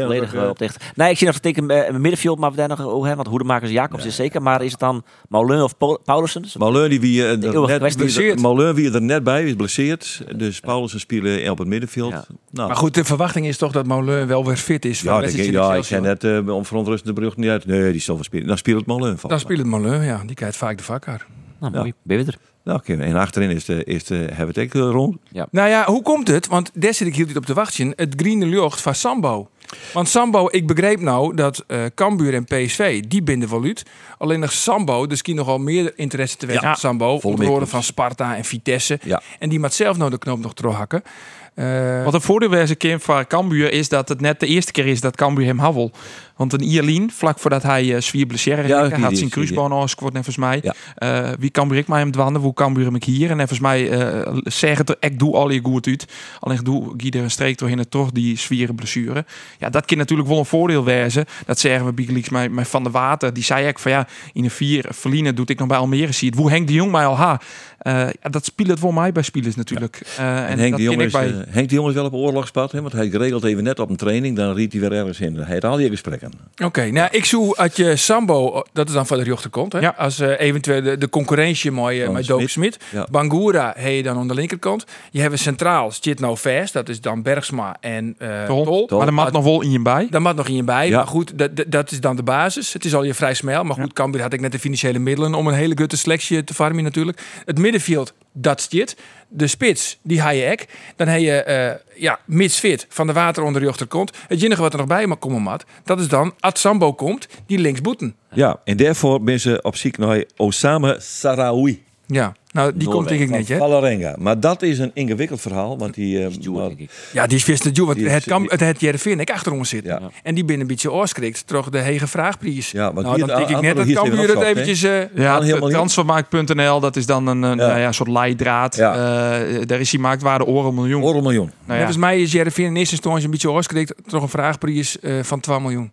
erg, eh, eh, op de echt. Nee, ik zie nog het teken eh, middenveld, maar we daar nog hè, want Hoedemakers Jacobs is zeker. Maar is het dan Maulin of Paul- Paulussen? Malheur die wie, eh, er net, wie, er net bij is blesseerd. Dus Paulussen spelen op het middenveld. Ja. Nou, Maar goed, de verwachting is toch dat Moulin wel weer fit is. Ja, ik, ja zei net uh, om verontrustende bericht niet uit. Nee, die zal wel spelen. Dan speelt het van. Dan speelt het Moulin, ja. Die krijgt vaak de vakker. Nou, mooi. Ben je weer er? Nou, oké. En achterin is de, is de, hebben we het ook eh, rond. Nou ja, hoe komt het? Want destijds hield het op de wachtje. Het groene lucht van Sambo. Want Sambo, ik begreep nou dat eh Cambuur en PSV, die binden wel uit. Alleen nog Sambo, dus die nogal meer interesse te weten Ja, Sambo. meerkoers. van Sparta en Vitesse. Ja. En die maakt zelf nou de knoop nog terughakken. Eh Wat een voordeel is een keer van Cambuur is dat het net de eerste keer is dat Cambuur hem havel. Want een Ierlien, vlak voordat hij uh, zwier blessure Ja, had die- zijn kruisbaan en volgens mij. Ja. eh, wie Cambuur ik maar hem dwanden, hoe hem ik hier. En volgens mij uh, zeg het ik doe al je goed uit. Alleen ik doe er een streek doorheen en toch die zwieren blessure. Ja, dat kan natuurlijk wel een voordeel wezen. Dat zeggen we Big met, met Van der Water. Die zei ik van ja, in een vier verliezen doet ik nog bij Almere zie het. Hoe Henk de Jong mij al ha. Uh, dat speelt het voor mij bij spelers natuurlijk. Uh, en En Henk de, Jong ik is, bij... eh, Henk de Jong is wel op oorlogspad. Hè, want hij regelt even net op een training. Dan riet hij weer ergens in. Hij heeft al die gesprekken. Oké, nou ik zoek uit je Sambo, dat is dan van de rechterkant, hè? Ja. als eh, eventueel de, de concurrentie met, uh, Van met Doop Smit. Ja. Bangura heb je dan aan de linkerkant. Je hebt een centraal, zit nou vast, dat is dan Bergsma en eh Tol. Tol. Tol. Maar er maakt nog wel in je bij. Daar mag nog in je bij. Ja. Maar goed, dat, dat- dat is dan de basis. Het is al je vrij smel. Maar goed, Cambuur had ik net de financiële middelen om een hele gutte selectie te farmen natuurlijk. Het middenveld, dat zit. De spits, die haal je ek. Dan heb je, eh ja, mits fit, van de water onder de rechterkant. Het enige wat er nog bij mag komen, Mat, dat is dan, als Sambo komt, die linksboeten. Ja, en daarvoor ben ze op ziek naar Osama Sarawi. Ja, nou, die komt denk ik niet, hè? Valarenga. Maar dat is een ingewikkeld verhaal. Want die, eh, Stuart, maar- denk ik. Ja, die is vist de want het, kan, die- het het Jereveen ik achter ons zitten. Ja. En die binnen een beetje oorskrikt, terug de hege vraagprijs. Ja, want nou, hier- dan denk ik net dat Cambuur het eventjes... eh, Ja, Kan helemaal niet. transfermarkt.nl, dat is dan een, een Ja. nou ja, soort leidraad. Ja. Eh, daar is die marktwaarde oren een miljoen. Oor een miljoen. Nou ja. Volgens mij is Jereveen in eerste instantie een beetje oorskrikt, terug een vraagprijs eh, van 12 miljoen.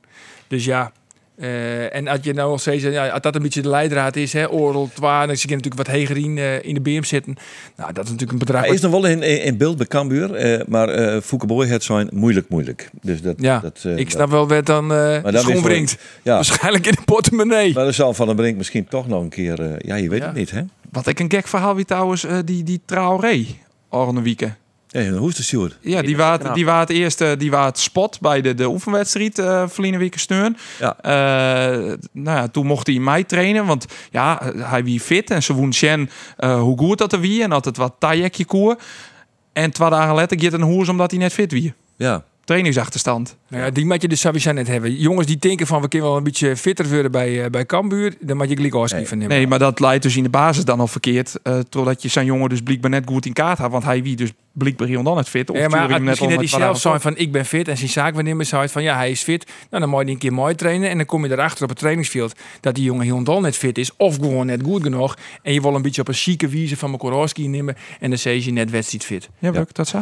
Dus ja... eh, en als je nou al steeds, ja, als dat een beetje de leidraad is, hè, Oral, 12, dan zie je natuurlijk wat heger in, eh, in de BM zitten. Nou, dat is natuurlijk een bedrag. Hij is nog wel in, in beeld bij Cambuur. eh, maar Foukeboy het zijn moeilijk, moeilijk. Dus dat, ja, dat, ik snap wel wat dan dan is schoon wel- wringt. Ja, Waarschijnlijk in de portemonnee. maar dan zal Van den Brink misschien toch nog een keer... ja, je weet Ja. het niet, hè? Wat ik een gek verhaal wie trouwens, die, die Traoré, Orne Wieken. Ja, hoe is de Sjoerd? Ja, die waard, die waard eerst eh, die waard spot bij de, de oefenwedstrijd eh verleden week steun. Ja. Eh, nou ja, toen mocht hij in mei trainen, want ja, hij wie fit en ze woon Shen eh, hoe goed dat er wie en altijd wat tajekje koer. En twee dagen later gaat een hoers omdat hij net fit wie. Ja. Trainingsachterstand. Nou ja, die moet je dus sowieso net hebben. Jongens die denken van we kunnen wel een beetje fitter worden bij, bij Cambuur, dan moet je gelijk Nee. van nemen. Nee, maar dat leidt dus in de basis dan al verkeerd. eh totdat je zijn jongen dus blijkbaar net goed in kaart had. Want hij wie dus blijkbaar dan het fit. Of Ja, maar misschien net hij met zelf zijn van ik ben fit en zijn zaak wanneer zou het van ja hij is fit. Nou dan moet je een keer mooi trainen en dan kom je erachter op het trainingsveld dat die jongen heel dol net fit is of gewoon net goed genoeg en je wil een beetje op een chique wijze van mijn Korowski nemen en dan zie je net wedstrijd fit. Ja, dat zo?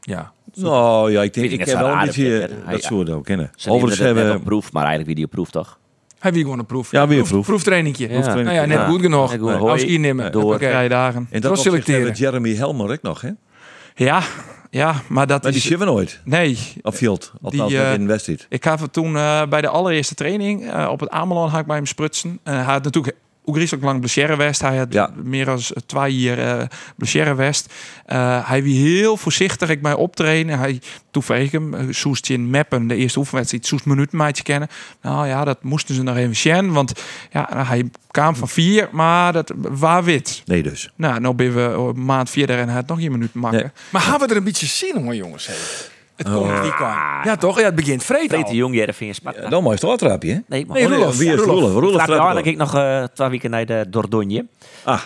Ja. Nou ja, ik denk ik ik het heb wel een beetje dat soort ook kennen. Overigens hebben op proef, maar eigenlijk wie die proef toch? Hij wil gewoon een proef. Ja, weer een proef. proef. Proeftrainingje. Proeftraining. Nou ja, net Ja. goed genoeg. Als hier nemen. Door. Drie dagen. en dat Terug opzicht selecteren. Jeremy Helmer ook nog, hè? Ja, ja, maar dat Maar die is... zien we nooit Nee, op field. Althans, Die, eh, in wedstrijd. Ik had het toen eh, bij de allereerste training eh, op het Amelon had ik bij hem sprutsen. Eh, hij had natuurlijk Oegrieselijk lang blessurewest. Hij had Ja. meer dan twee jaar uh, blessurewest. Eh hij wie heel voorzichtig ik mij optrainen. Hij ik hem, eh, soest in Meppen de eerste oefenwedstrijd, soest minuten maatje kennen. Nou ja, dat moesten ze nog even zien, want ja, hij kwam van vier, maar dat waar wit. Nee dus. Nou, nou ben we een maand verder en hij had nog een minuut maken. Nee. Maar hebben we er een beetje zin in, hoor, jongens? Hey. Het komt niet kwam. Ja toch? Ja, het begint vreed Vreet al. jong Jereveen Sparta. Ja, dan mooi straatrapje, hè? Nee, maar Nee, Roelof. Wie is Roelof. Roelof? Roelof dan kijk ik nog eh, twee weken naar de Dordogne. Ah,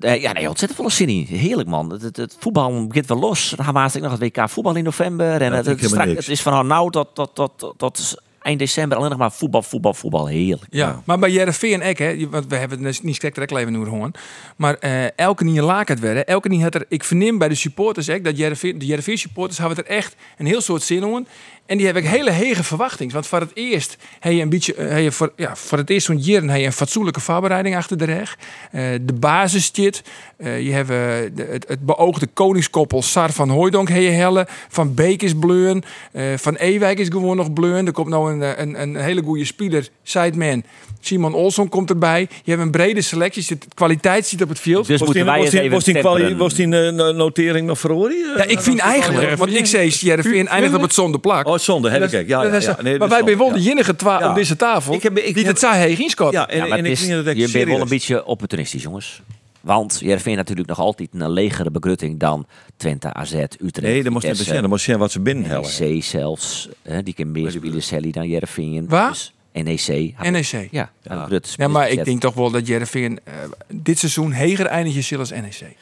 Eh, ja, nee, ontzettend volle zin in. Heerlijk, man. Het, het, het voetbal begint wel los. Dan gaan we eigenlijk nog het WK voetbal in november. En het, vind ik het, helemaal strak- niks. het is van nou tot, tot, tot, tot, tot eind december alleen nog maar voetbal, voetbal, voetbal. Heerlijk. Ja, maar bij Jereveen en ik, hè, want we hebben het niet sterk direct even nu. Maar eh, elke niet laak het werden. Elke niet had er, ik verneem bij de supporters ook, dat Jereveen, de Jereveen supporters hebben er echt een heel soort zin in. En die heb ik hele hege verwachtingen. Want voor het eerst heb je een beetje, eh, heb je voor, ja, voor het eerst zo'n jaar heb je een fatsoenlijke voorbereiding achter de rug. Eh, de basis zit. Eh, je hebt de- het, het beoogde koningskoppel Sar van Hooijdonk heb je helle. Van Beek is bleun. Eh, van Ewijk is gewoon nog bleun. Er komt nou een, een, een hele goede speler, sideman. Simon Olsson komt erbij. Je hebt een brede selectie. Zit, kwaliteit zit op het veld. Dus was moeten die, wij was eens die, even was die, was die no- notering nog verhoord? Ja, ik vind eigenlijk, want ik zei Jereveen eindigt op het zonde plak. Zonde, heb ik. Ja, ja. Nee, maar wij zijn wel de twa Ja. op deze tafel. Ik heb- ik die het zei, hey, geen scot. Ja, en, Ja, maar en het is, je bent wel een beetje opportunistisch, jongens. Want Jereveen natuurlijk nog altijd een legere begrutting dan Twente, AZ, Utrecht. Nee, dat moest niet bezennen. Dat moest zien wat ze binnenhellen. NEC zelfs. Hè, die kan meer spelen Sally dan Jereveen. Waar? Dus NEC. NEC. Ja, ja. Ja, maar ik denk toch wel dat Jereveen eh, dit seizoen heger eindigt als NEC.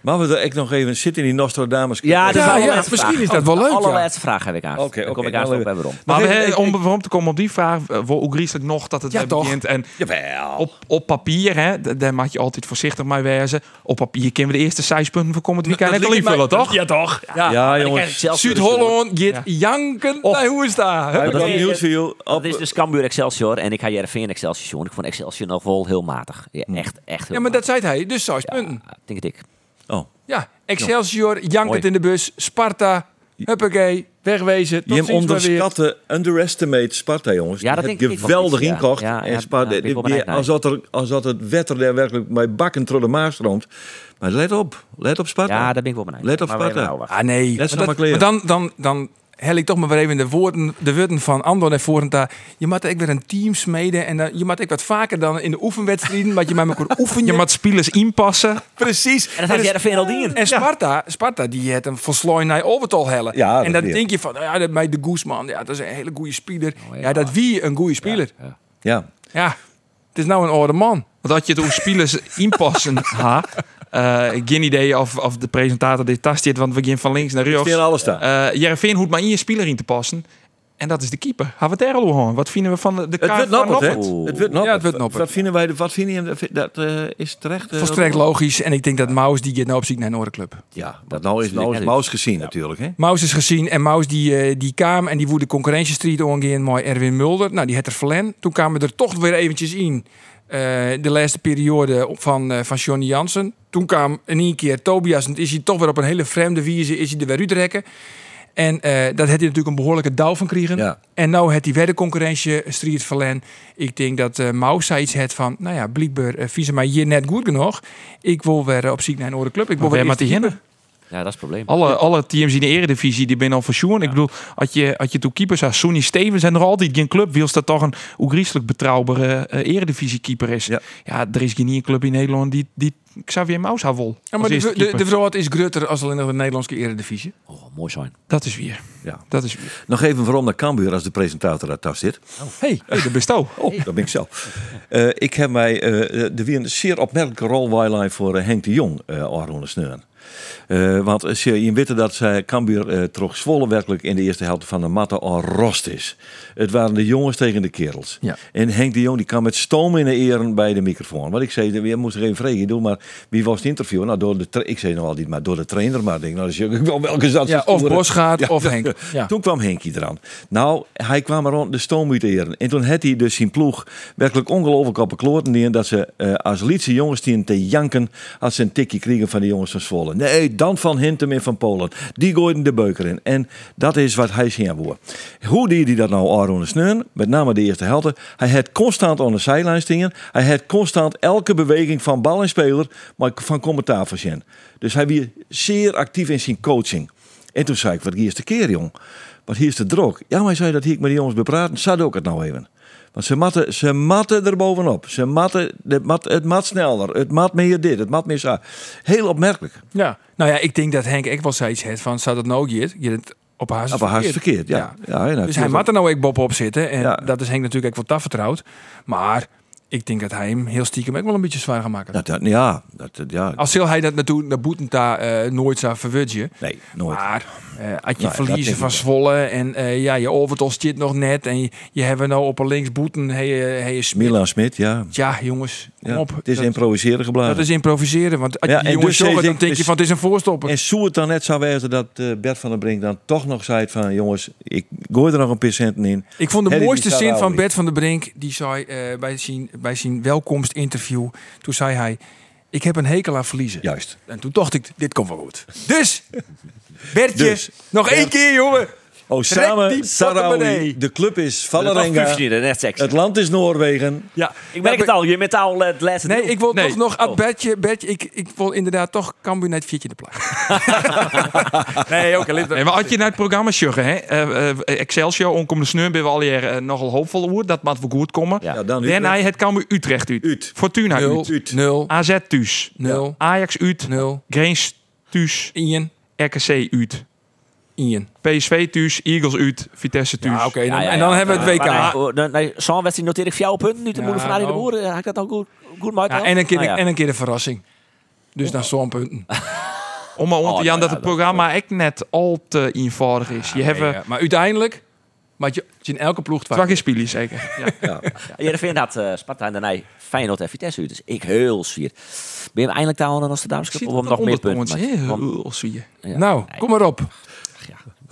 Maar we er echt nog even zitten in die Nostradamus. Ja, dat is Ja, ja, misschien is dat wel leuk, De ja. allerlaatste vraag heb ik aan. Oké, Dan kom oké, ik aan nou, op bij waarom. Maar we, om, om te komen op die vraag, eh, voor Oegrieselijk nog dat het Ja, begint. En Jawel. op, op papier, hè, daar mag je altijd voorzichtig mee wezen. Op papier kunnen we de eerste zes punten voor komend weekend lijkt invullen, toch? Ja, toch? Ja. Jongens. Zuid-Holland gaat janken. Nee, hoe is heb dat is- nieuws voor. Dat is dus Cambuur Excelsior en ik ga Jereveen Excelsior. Ik vond Excelsior nog wel heel matig. Ja, echt, echt Ja, maar dat zei hij. Dus zes punten. Denk het ik. Ja, Excelsior, jankend in de bus. Sparta, huppakee, wegwezen. Tot Je ziens onderschatte, underestimate Sparta, jongens. Ja, dat Die denk ik niet, geweldig ja, inkocht. ja, en ja, Sparta, ja, die- als, dat er, als dat het wetter daar werkelijk met bakken de maas stroomt. Maar let op. Let op Sparta. Ja, daar ben ik wel benieuwd. Let op Sparta. nou. Ah nee, maar, dat- maar dan, dan, dan hel ik toch maar weer even de woorden, de woorden van Andor naar voren. daar. Je moet ook weer een team smeden en dan, je moet ook wat vaker dan in de oefenwedstrijden, wat je met elkaar oefenen. Je moet spelers inpassen. precies. En dat heeft Jereveen al dien. En Sparta, Sparta die heeft een verslooi naar Overtal hellen. Ja, dat en dan denk je van, nou ja, dat met de Guzman, ja, dat is een hele goede speler. Oh, ja. ja. dat wie een goede speler. Ja. Ja. het is nou een oude man. Want dat je het hoe spelers inpassen ha. Eh, geen idee of, of de presentator dit tast dit, want we gaan van links naar Ik rechts. vind alles staan. Eh Jereveen hoeft maar in je speler in te passen. En dat is de keeper. Gaan we het er al over? Wat vinden we van de, de Het kaart wordt van noppert? Het wordt noppert. Ja, het wordt noppert. Wat vinden wij, wat vinden je, dat eh, is terecht? Volstrekt logisch. En ik denk dat Maus die gaat nou op naar een andere club. Ja, dat nou is, nou is Ja. Maus gezien natuurlijk, hè? Maus is gezien en Maus die, die kwam en die woede concurrentiestreet omgaan met Erwin Mulder. Nou, die had er verlen. Toen kwamen we er toch weer eventjes in. Eh, de laatste periode op- van, eh, van Johnny Jansen. Toen kwam in één keer Tobias en is hij toch weer op een hele vreemde wijze is hij er weer uitrekken. En eh, dat had hij natuurlijk een behoorlijke dauw van kregen. Ja. En nou had hij weer de concurrentie street verlen. Ik denk dat eh Maus zei iets had van, nou ja, blijkbaar uh, vieze mij hier net goed genoeg. Ik wil weer op zoek naar een andere club. Ik wil Maar weer. Ja, dat is het probleem. Alle, alle teams in de eredivisie die binnen al verzoen. Ik bedoel, als je, als je toe keepers als Sonny Stevens en er altijd geen club wil, dat toch een oegrieselijk betrouwbare eh, eredivisie keeper is. Ja. Ja. er is geen club in Nederland die, die Xavier Maus had. Ja, maar de, de, is groter als alleen nog de Nederlandse eredivisie. Oh, mooi zijn. Dat is weer. Ja. Dat is weer. Nog even waarom naar Cambuur als de presentator daar thuis zit. Hey, hey, de besto. Oh, dat ben ik zelf. Eh, ik heb mij eh de weer een zeer opmerkelijke rolwijlijn voor Henk de Jong uh, Arone Sneuren. Eh, want je, je weet dat zij Cambuur eh trok Zwolle werkelijk in de eerste helft van de matte al rost is. Het waren de jongens tegen de kerels. Ja. En Henk de Jong die kwam met stoom in de eren bij de microfoon. Wat ik zei, je moest er even vragen. Doe maar, wie was het interview? Nou, door de ik zei nog al niet, maar door de trainer. Maar denk, nou, ook wel welke zat. Ja, of Bosgaard of Henk. Ja. Toen kwam Henkie eraan. Nou, hij kwam er rond de stoom uit eren. En toen had hij dus zijn ploeg werkelijk ongelooflijk op de kloten. Dat ze eh, als lietse jongens die te janken als ze een tikje kregen van de jongens van Zwolle. Nee, dan van Hintem en van Polen. Die gooiden de beuker in. En dat is wat hij zien wil. Hoe deed hij dat nou Aron Sneun? Met name de eerste helft. Hij had constant aan de zijlijn stingen. Hij had constant elke beweging van bal en speler, maar van commentaar voorzien. Dus hij was zeer actief in zijn coaching. En toen zei ik, wat hier is de keer, jong? Wat hier is de drok? Ja, maar hij zei dat hier ik met die jongens bepraten. Zat ook het nou even. Want ze matten, ze matten er bovenop. Ze matten, het, mat, het mat sneller. Het mat meer dit, het mat meer zo. Heel opmerkelijk. Ja. Nou ja, ik denk dat Henk ook wel zoiets heeft van, zou dat nou je Je het op haar Op haar verkeerd, ja. ja. en Dus hij mag er nou ook Bob op zitten. En Ja. dat is Henk natuurlijk ook wat vertrouwd. Maar ik denk dat hij hem heel stiekem ook wel een beetje zwaar gaat maken. Dat, dat, ja, dat, ja. Als zal hij dat naartoe naar Boetenta eh nooit zou verwudgen. Nee, nooit. Maar eh, als je Nou verliezen van Zwolle en eh, ja, je overtal zit nog net en je, je hebben nou op een links boeten, hey, hey, Smit. Milan Smit, ja. Ja, jongens, ja. op. Het is dat, improviseren geblazen. dat is improviseren. Want als Ja, je jongens dus zorgen, dan denk je dus- van het is een voorstopper. En zou het dan net zo wezen dat Bert van der Brink dan toch nog zei van... jongens, ik gooi er nog een patiënten in. Ik vond de mooiste zin van. Bert van der Brink. Die zei bij, zijn, bij zijn welkomstinterview. Toen zei hij: Ik heb een hekel aan verliezen. Juist. En toen dacht ik: Dit komt wel goed. Dus, Bertje, Dus, nog één keer, jongen. Oh, samen, Sarawi, de club is Valerenga. seks. Het land is Noorwegen. Ja, Ik merk het al, je bent al eh, het laatste Nee, ik wil Nee. toch nog. Oh. Bertje, Bertje, ik, ik wil inderdaad toch Cambuur net viertje de plaats. nee, oké. Okay, Nee, maar als je naar het programma sjuggen, hè, eh, eh, Excelsior, onkomende sneur, ben we al hier nogal hoopvol over. Dat moet wel goed komen. Ja. Ja, dan Daarna het Cambuur Utrecht uit. Fortuna nul, uit. Uit. nul, AZ thuis. nul, Ajax uit. nul. Greens thuis. Ian, RKC uit. PSV thuis. Eagles uit. Vitesse thuis. Ja, oké. Ja, ja, en dan hebben we het WK. Maar, nee, oh, nee, Zo'n wedstrijd noteer ik jouw punten. Nu Ja, moeder van Arie de nou. Boer. eh, Had ik dat nou goed, goed maken? Ja, en, een keer, Nou ja. en een keer de verrassing. Dus dan zo'n punten. Om maar om Oh, te nou Jan ja, dat het dat- programma echt net al te eenvoudig is. je hebt Nee, eh, ja, maar uiteindelijk, maar je, in elke ploeg twee keer spelen zeker. Ja. Ja. Ja, de vriend had eh, Sparta en daarna Feyenoord en Vitesse uit. Dus ik heel zwier. Ben je eindelijk daar aan de Amsterdamse Cup? Of nog meer punten? Heel zwier. ja. Nou, kom maar op.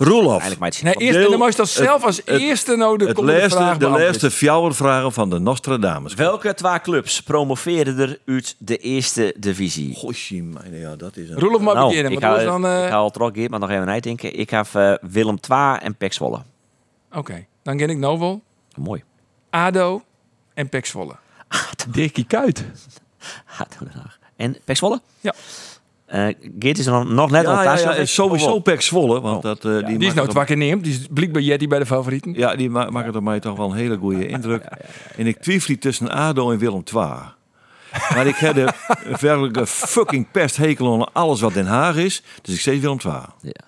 Roelof. Maar. Nee, eerst, en dan moest dat zelf als het- eerste nou de Het komende laatste, vraag de laatste fjouwer vragen van de Nostradamus. Welke twee clubs promoveerden er uit de eerste divisie? Goshie, ja, dat is een... Roelof maar Nou, beginnen, ik ga, dan... eh, ik ga al trok hier, maar nog even nadenken. Ik heb eh, Willem II en Pek Zwolle. Oké, dan ken ik wel. Mooi. ADO en Pek Zwolle. Dirkie Kuit. Gaat Den Haag. En Pek Zwolle? Ja. Eh Geert is er dan nog net Ja, aan ja, thuis. sowieso Oh, Pek Zwolle. Want dat, eh, die, Die is maakt nou het wakker neemt. Die is blijkbaar Jetty bij de favorieten. Ja, die ma maken op mij toch wel een hele goede indruk. En ik twijfel tussen ADO en Willem II. Maar ik heb de werkelijke fucking pesthekel aan alles wat Den Haag is. Dus ik zeg Willem II. Ja.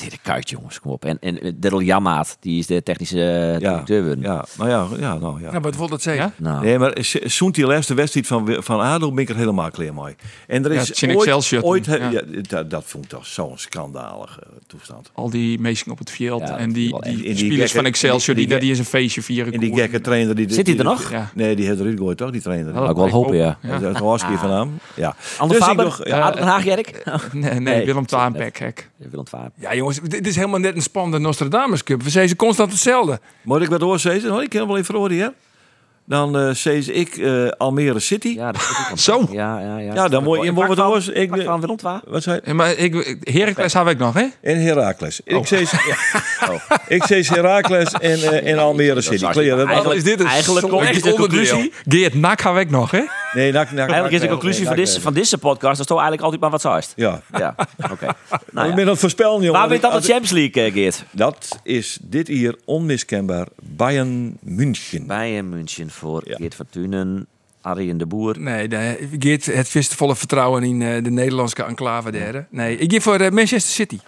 Dirk Kuyt, jongens, kom op. En, en Daryl Jammaat, die is de technische eh, Ja, directeur. ja, nou ja, ja, nou ja. Nou, wat wil dat zeggen? Ja? Nou, Nee, maar zo'n die laatste wedstrijd van, van ADO ben ik er helemaal klaar mee. En er Ja, is het in ooit, Excelsior ooit ja. ja, dat, dat vond ik toch zo'n schandalige toestand. Al die meesting op het veld. Ja, en die, die, die spelers gekke- van Excelsior, die, die die, is een feestje vieren. En die gekke trainer... Die, Zit hij er nog? Ja. Nee, die heeft eruit gegooid toch, die trainer? Oh, ik wel hopen, ja. Ja. Dat is een hartstikke van hem. Ja. Ander Dus Faber, nog- ja, ja, Haag, Jerk? Nee. Willem II en Pek. Hek. Willem II. Ja, jongens, dit is helemaal net een spannende Nostradamus Cup. We zijn ze constant hetzelfde. Moet ik wat doorzezen? Oh, ik hem wel even horen. Dan eh zees ik eh, Almere City. Ja, Ja, dat is ook wel- Zo. Ja, ja, ja. dan moet je Ik van- hoors. Ik, van wat zei Ja, maar ik, Heracles heb ik nog, hè? En Heracles. Oh. Ik zees, ik zees Heracles en, eh, en Almere City. Dat is Clear, eigenlijk- is dit een eigenlijk ruzie. Geert Nak heb ik nog, hè? Nee, nak, nak, Eigenlijk is de conclusie van, deze, van deze podcast, dat is toch eigenlijk altijd maar wat zuist. Ja. Ja, oké. Nou, Nou ik ja. ben aan het voorspellen, jongen. Waar weet dan de Champions League, eh, Geert? Dat is dit hier onmiskenbaar Bayern München. Bayern München voor Ja. Geert Fortunen, Arjen de Boer. Nee, de, Geert het vist volle vertrouwen in eh, de Nederlandse enclave derde. Nee, ik geef voor eh, Manchester City.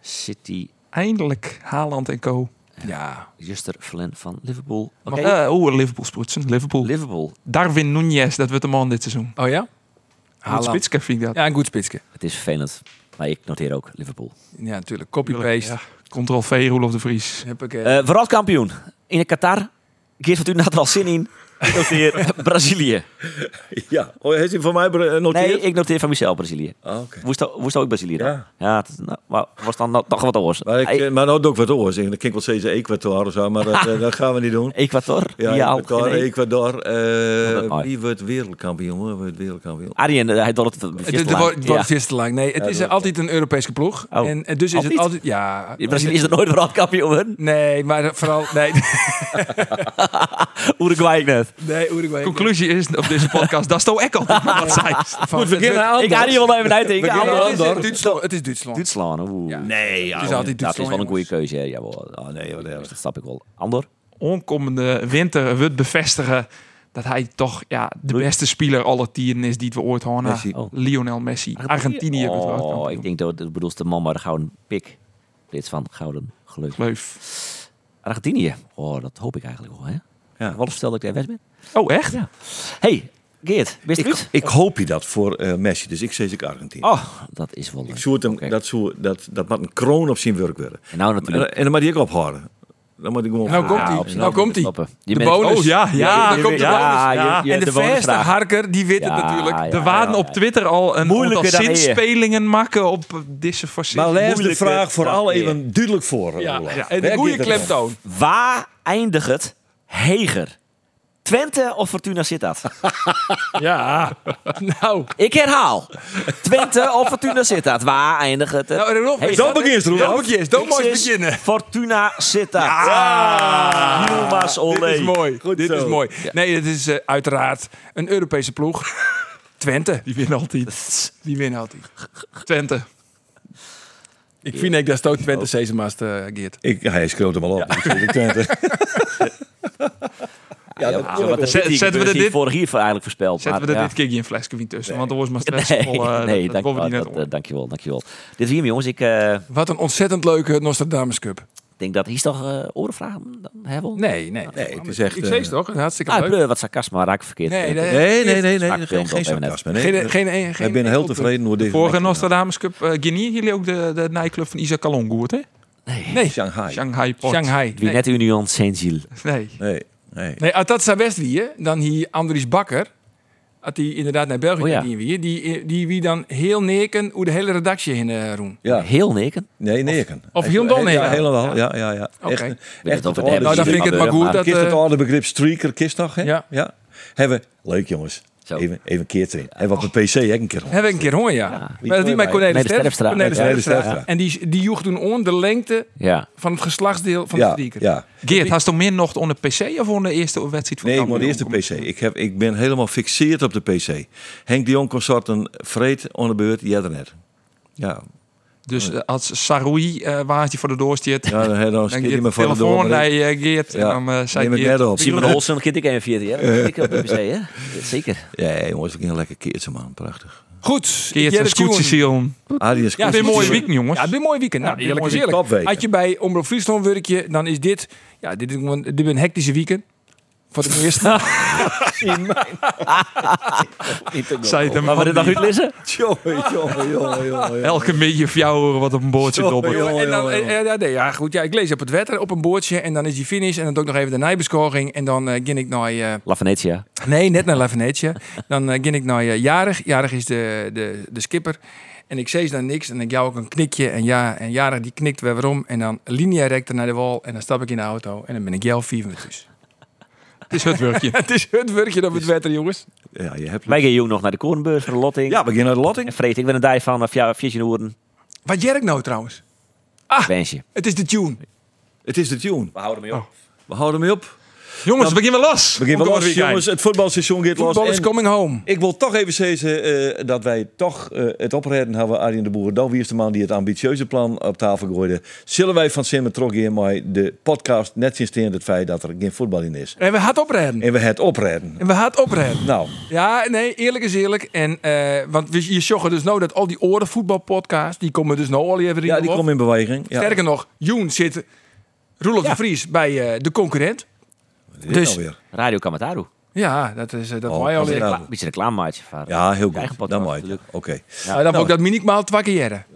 City, Eindelijk Haaland en co. Ja. Juster Flynn van Liverpool. Oké, Eh, Oeh, Liverpool sprutsen. Liverpool. Liverpool. Darwin Nunez, dat wordt de man dit seizoen. Oh ja? Goed spitske vind ik dat. Ja, een goed spitske. Het is vervelend, maar ik noteer ook Liverpool. Ja, natuurlijk. Copy-paste. Ja. Ctrl-V, Roelof de Vries. Heb ik, eh, Eh wereldkampioen in Qatar. Geert Fortunen had er al zin in. Ik noteer Brazilië. Ja, oh, heeft hij voor mij Nee, noteerd? ik noteer van mezelf Brazilië. Ah, oké. Woest ook- woest ook Brazilië dan? Ja. Ja, het is- nou, maar was dan nog nog wat oors. Maar, ik, Hey, eh, maar nou doe ik wat oors. Dan kan ik wel steeds Ecuador of zo, maar dat, eh, dat gaan we niet doen. Ecuador. Ja, Ja, Ecuador, Ecuador. eh, dat wie wordt wereldkampioen? Wie wordt wereldkampioen? Arjen, eh, hij doet het het, te lang. Nee, het Ja, is dat eh, altijd een Europese ploeg. Oh. En, en dus is het altijd... Ja. Brazilië is er nooit wereldkampioen. Nee, maar vooral... Nee, Uruguay net. Nee Uruguay. Conclusie is op deze podcast, dat is toch. Wat Goed, we. Ik ga hier wel even uitdenken. Het is. Duitsland. Het is Duitsland. Duitsland. Oeh. Ja. Nee, Het is altijd Dat is wel een goede keuze. hè. Jawel. Oh, nee, dat snap ik wel. Andor? Onkomende winter wordt bevestigen dat hij toch ja, de beste speler aller tijden is die we ooit hadden. Messi. Oh. Lionel Messi. Argentinië Oh, ik denk dat het de man maar de gouden pik. Dit van gouden geluk. Leuf. Argentinië. Oh, dat hoop ik eigenlijk wel. Hè? Ja. Wat vertelde ik daar ben? Oh, echt? Ja. Hey, Geert, wist je Ik, het? ik hoop je dat voor eh, Messi, dus ik zeg ik Argentinië. Oh, dat is wel Ik leuk. hem, dat, zou, dat, dat moet een kroon op zijn werk worden. En nou natuurlijk. en dan moet hij ook ophouden. Dan moet ik gewoon... Nou komt hij. Nou komt hij. De bent- bonus. Oh ja, ja. dan komt de ja, bonus. je- je- en de, de verste harker, die weet het Ja, natuurlijk. ja, Er waren ja, op ja. Twitter al een hier. zinspelingen maken op eh, deze facetten. Maar lees de moeilijke vraag vooral even duidelijk voor. Ja. En een goede klemtoon. Waar eindigt het Heger? Twente of Fortuna Sittard? Ja. nou. Ik herhaal. Twente of Fortuna Sittard? Waar eindigt het? Nou, Rolf, Hey, Dan Dan begin je. Dan Ik mooi zeg beginnen. Fortuna Sittard. Ja. Yilmaz Olé. Dit is mooi. Goed Dit zo. is mooi. Nee, het is eh, uiteraard een Europese ploeg. Twente. Die winnen altijd. Die winnen altijd. Twente. Ik vind ik dat stoot Twente eh Geert. Ik, hij schreeuwt hem al op. Zeg ik Twente. Ja, dat- ja, de zetten we er die dit- vorig jaar eigenlijk voorspeld. Zetten we er ja. dit keer geen flesje wien tussen. Want dan was maar Nee, stressvol. eh, nee, dat- dank, dat dat, om. eh, dankjewel, dankjewel. Dit hier, jongens. Ik eh, Wat een ontzettend leuke Nostradamus Cup. Denk dat hier toch eh orenvragen dan hebben. Nee, nee. Nee, het is echt, Ik zei eh, het toch? Hartstikke Ah, leuk. wat sarcasme, raak ik verkeerd. Nee, Eh, nee. Nee, nee, nee, nee, geen, geen sarcasme. Nee, Geen, nee. geen, geen, Ik geen ben heel enkel tevreden hoe deze... Vorige Nostradamus Cup uh, Guinea, jullie ook de, de nightclub van Isaac Kalon gehoord, hè? punt. Nee, Shanghai. Shanghai Port. Shanghai. Wie Nee. net Union Saint-Gilles. Nee. Nee, nee. Nee, als dat zou best wie, dan hier Andries Bakker. Als die inderdaad naar België Oh ja. ging wie, die, die wie dan heel neken hoe de hele redactie in uh, roen. Ja, Heel neken. nee, neken. Of heel dol Ja, neken. helemaal. Ja, ja, ja. Oké. Echt, echt het. Nou, dan vind ik het maar goed dat... Kist het eh, oude begrip streaker, kist nog, hè? Ja. ja. Hebben, leuk jongens. Zo. Even, even een keer erin. Hebben we op de PC hè, een keer. Heb ik een keer honger, ja. Ja. Maar dat die met Cornelis Cornelis Terpstra. Cornelis Cornelis Terpstra. Terpstra. En die, die joeg toen on de lengte Ja. van het geslachtsdeel van de Ja, strieker. ja. Geert, had je meer nog onder PC of onder de eerste wedstrijd van Nee, eerst de PC. Ik, heb, ik ben helemaal fixeerd op de PC. Henk de Jong consorten vreed on de beurt, jij er net. Ja, Dus eh, als Saroui uh, waardje voor de doorstiert, ja dan heb je nog een dan je met voor de telefoon door. naar uh, Geert Ja, en dan uh, zei neem ik Geert... net op. Simon Olsen, kind ik even 14 jaar. Ik op de? Ja, Zeker. Ja, jongens, we gaan lekker keertje man. Prachtig. Goed. De tune. Adrie Scootsie is Ja, Het is goed. een mooie week, jongens. Ja, het is een mooi weekend. Nou, Ja, eerlijk een is mooie eerlijk. Als je bij Omroep Friesland werkje, dan is dit... Ja, dit is, dit is een hectische weekend. Voor de eerste. Zei het hem Maar we dit nog lezen? Jongen, jongen, jongen, jongen. Elke fjouwer wat op een boord zit Zo, op. joh. en dan, joh, joh. eh, ja, nee, ja, goed. Ja, ik lees op het wetter op een boordje en dan is die finish en dan doe ik nog even de nijbescoring en dan uh, ging ik naar... eh, La Venetia. nee, net naar La Venetia. Dan uh, ging ik naar uh, Jarig. Jarig is de, de, de skipper. En ik zei dan niks en ik jou ook een knikje en ja, en Jarig die knikt weer waarom en dan linea recta naar de wal en dan stap ik in de auto en dan ben ik jou vier minuten. Het is het werkje. Het is het werkje op het wetter, jongens. Ja, je hebt... Wij gaan jong nog naar de Korenbeurs voor de lotting. Ja, we gaan naar de lotting. En Freet, ik ben een dij van uh, 14 uur. Wat jerk nou trouwens? Wensje. Het is de tune. Het is de tune. We houden mee op. We houden mee op. Jongens, we beginnen los. We beginnen los, jongens. Het voetbalseizoen gaat los. Voetbal is En coming home. ik wil toch even zeggen eh, dat wij toch eh, het opredden hebben, Arjen de Boer. Dan wie is de man die het ambitieuze plan op tafel gooide. Zullen wij van Simmen terug in maar de podcast net sinds het feit dat er geen voetbal in is. En we gaan oprijden. En we het opredden. En we gaan oprijden. Nou, Ja, nee, eerlijk is eerlijk. En, eh, want we, je zag dus nou dat al die oren voetbalpodcasts, die komen dus nou al even in ja, die komen in beweging. Ja. Sterker nog, Joen zit Roelof de Vries bij eh, de concurrent. Dus- nou weer. Radio Kamataru. Ja, dat is eh, dat Oh, wij al dat is in. raar. Een beetje reclamemaatje van. Ja, heel eigen goed. podcast Dan mooi. natuurlijk. Oké. Ja, dan wil ik dat minimaal twee keer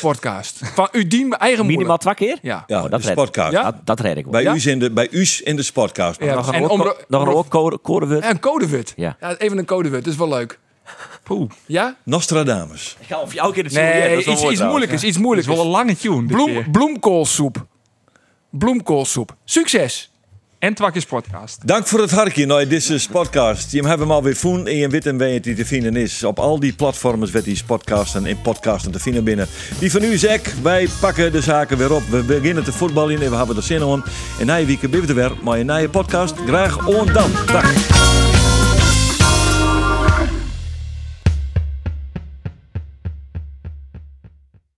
Podcast. Van u dien eigen. Minimaal twee keer? Ja. Ja, Oh, dat de red- podcast. Ja? Dat, dat red ik wel. Bij, Ja? u's in de, bij u's in de sportcast. Ja, Nog een code, codeword. En een codewut. Ja. Even een codewut, dat is wel leuk. Poeh. Ja? Nostradamus. Ja, of je elke keer het Nee, iets, iets moeilijkers. Iets Het is wel een lange tune. dit Bloem, keer. bloemkoolsoep. Bloemkoolsoep. Succes! En Twakjes podcast. Dank voor het hartje naar deze podcast. Je hebt hem alweer voen en je weet hem waar het die te vinden is. Op al die platforms werd die podcasten en podcasten te vinden binnen. Die van u is ek. Wij pakken de zaken weer op. We beginnen te voetballen en we hebben er zin in. En na je week er weer. Maar een nieuwe podcast. Graag on dan. Dag.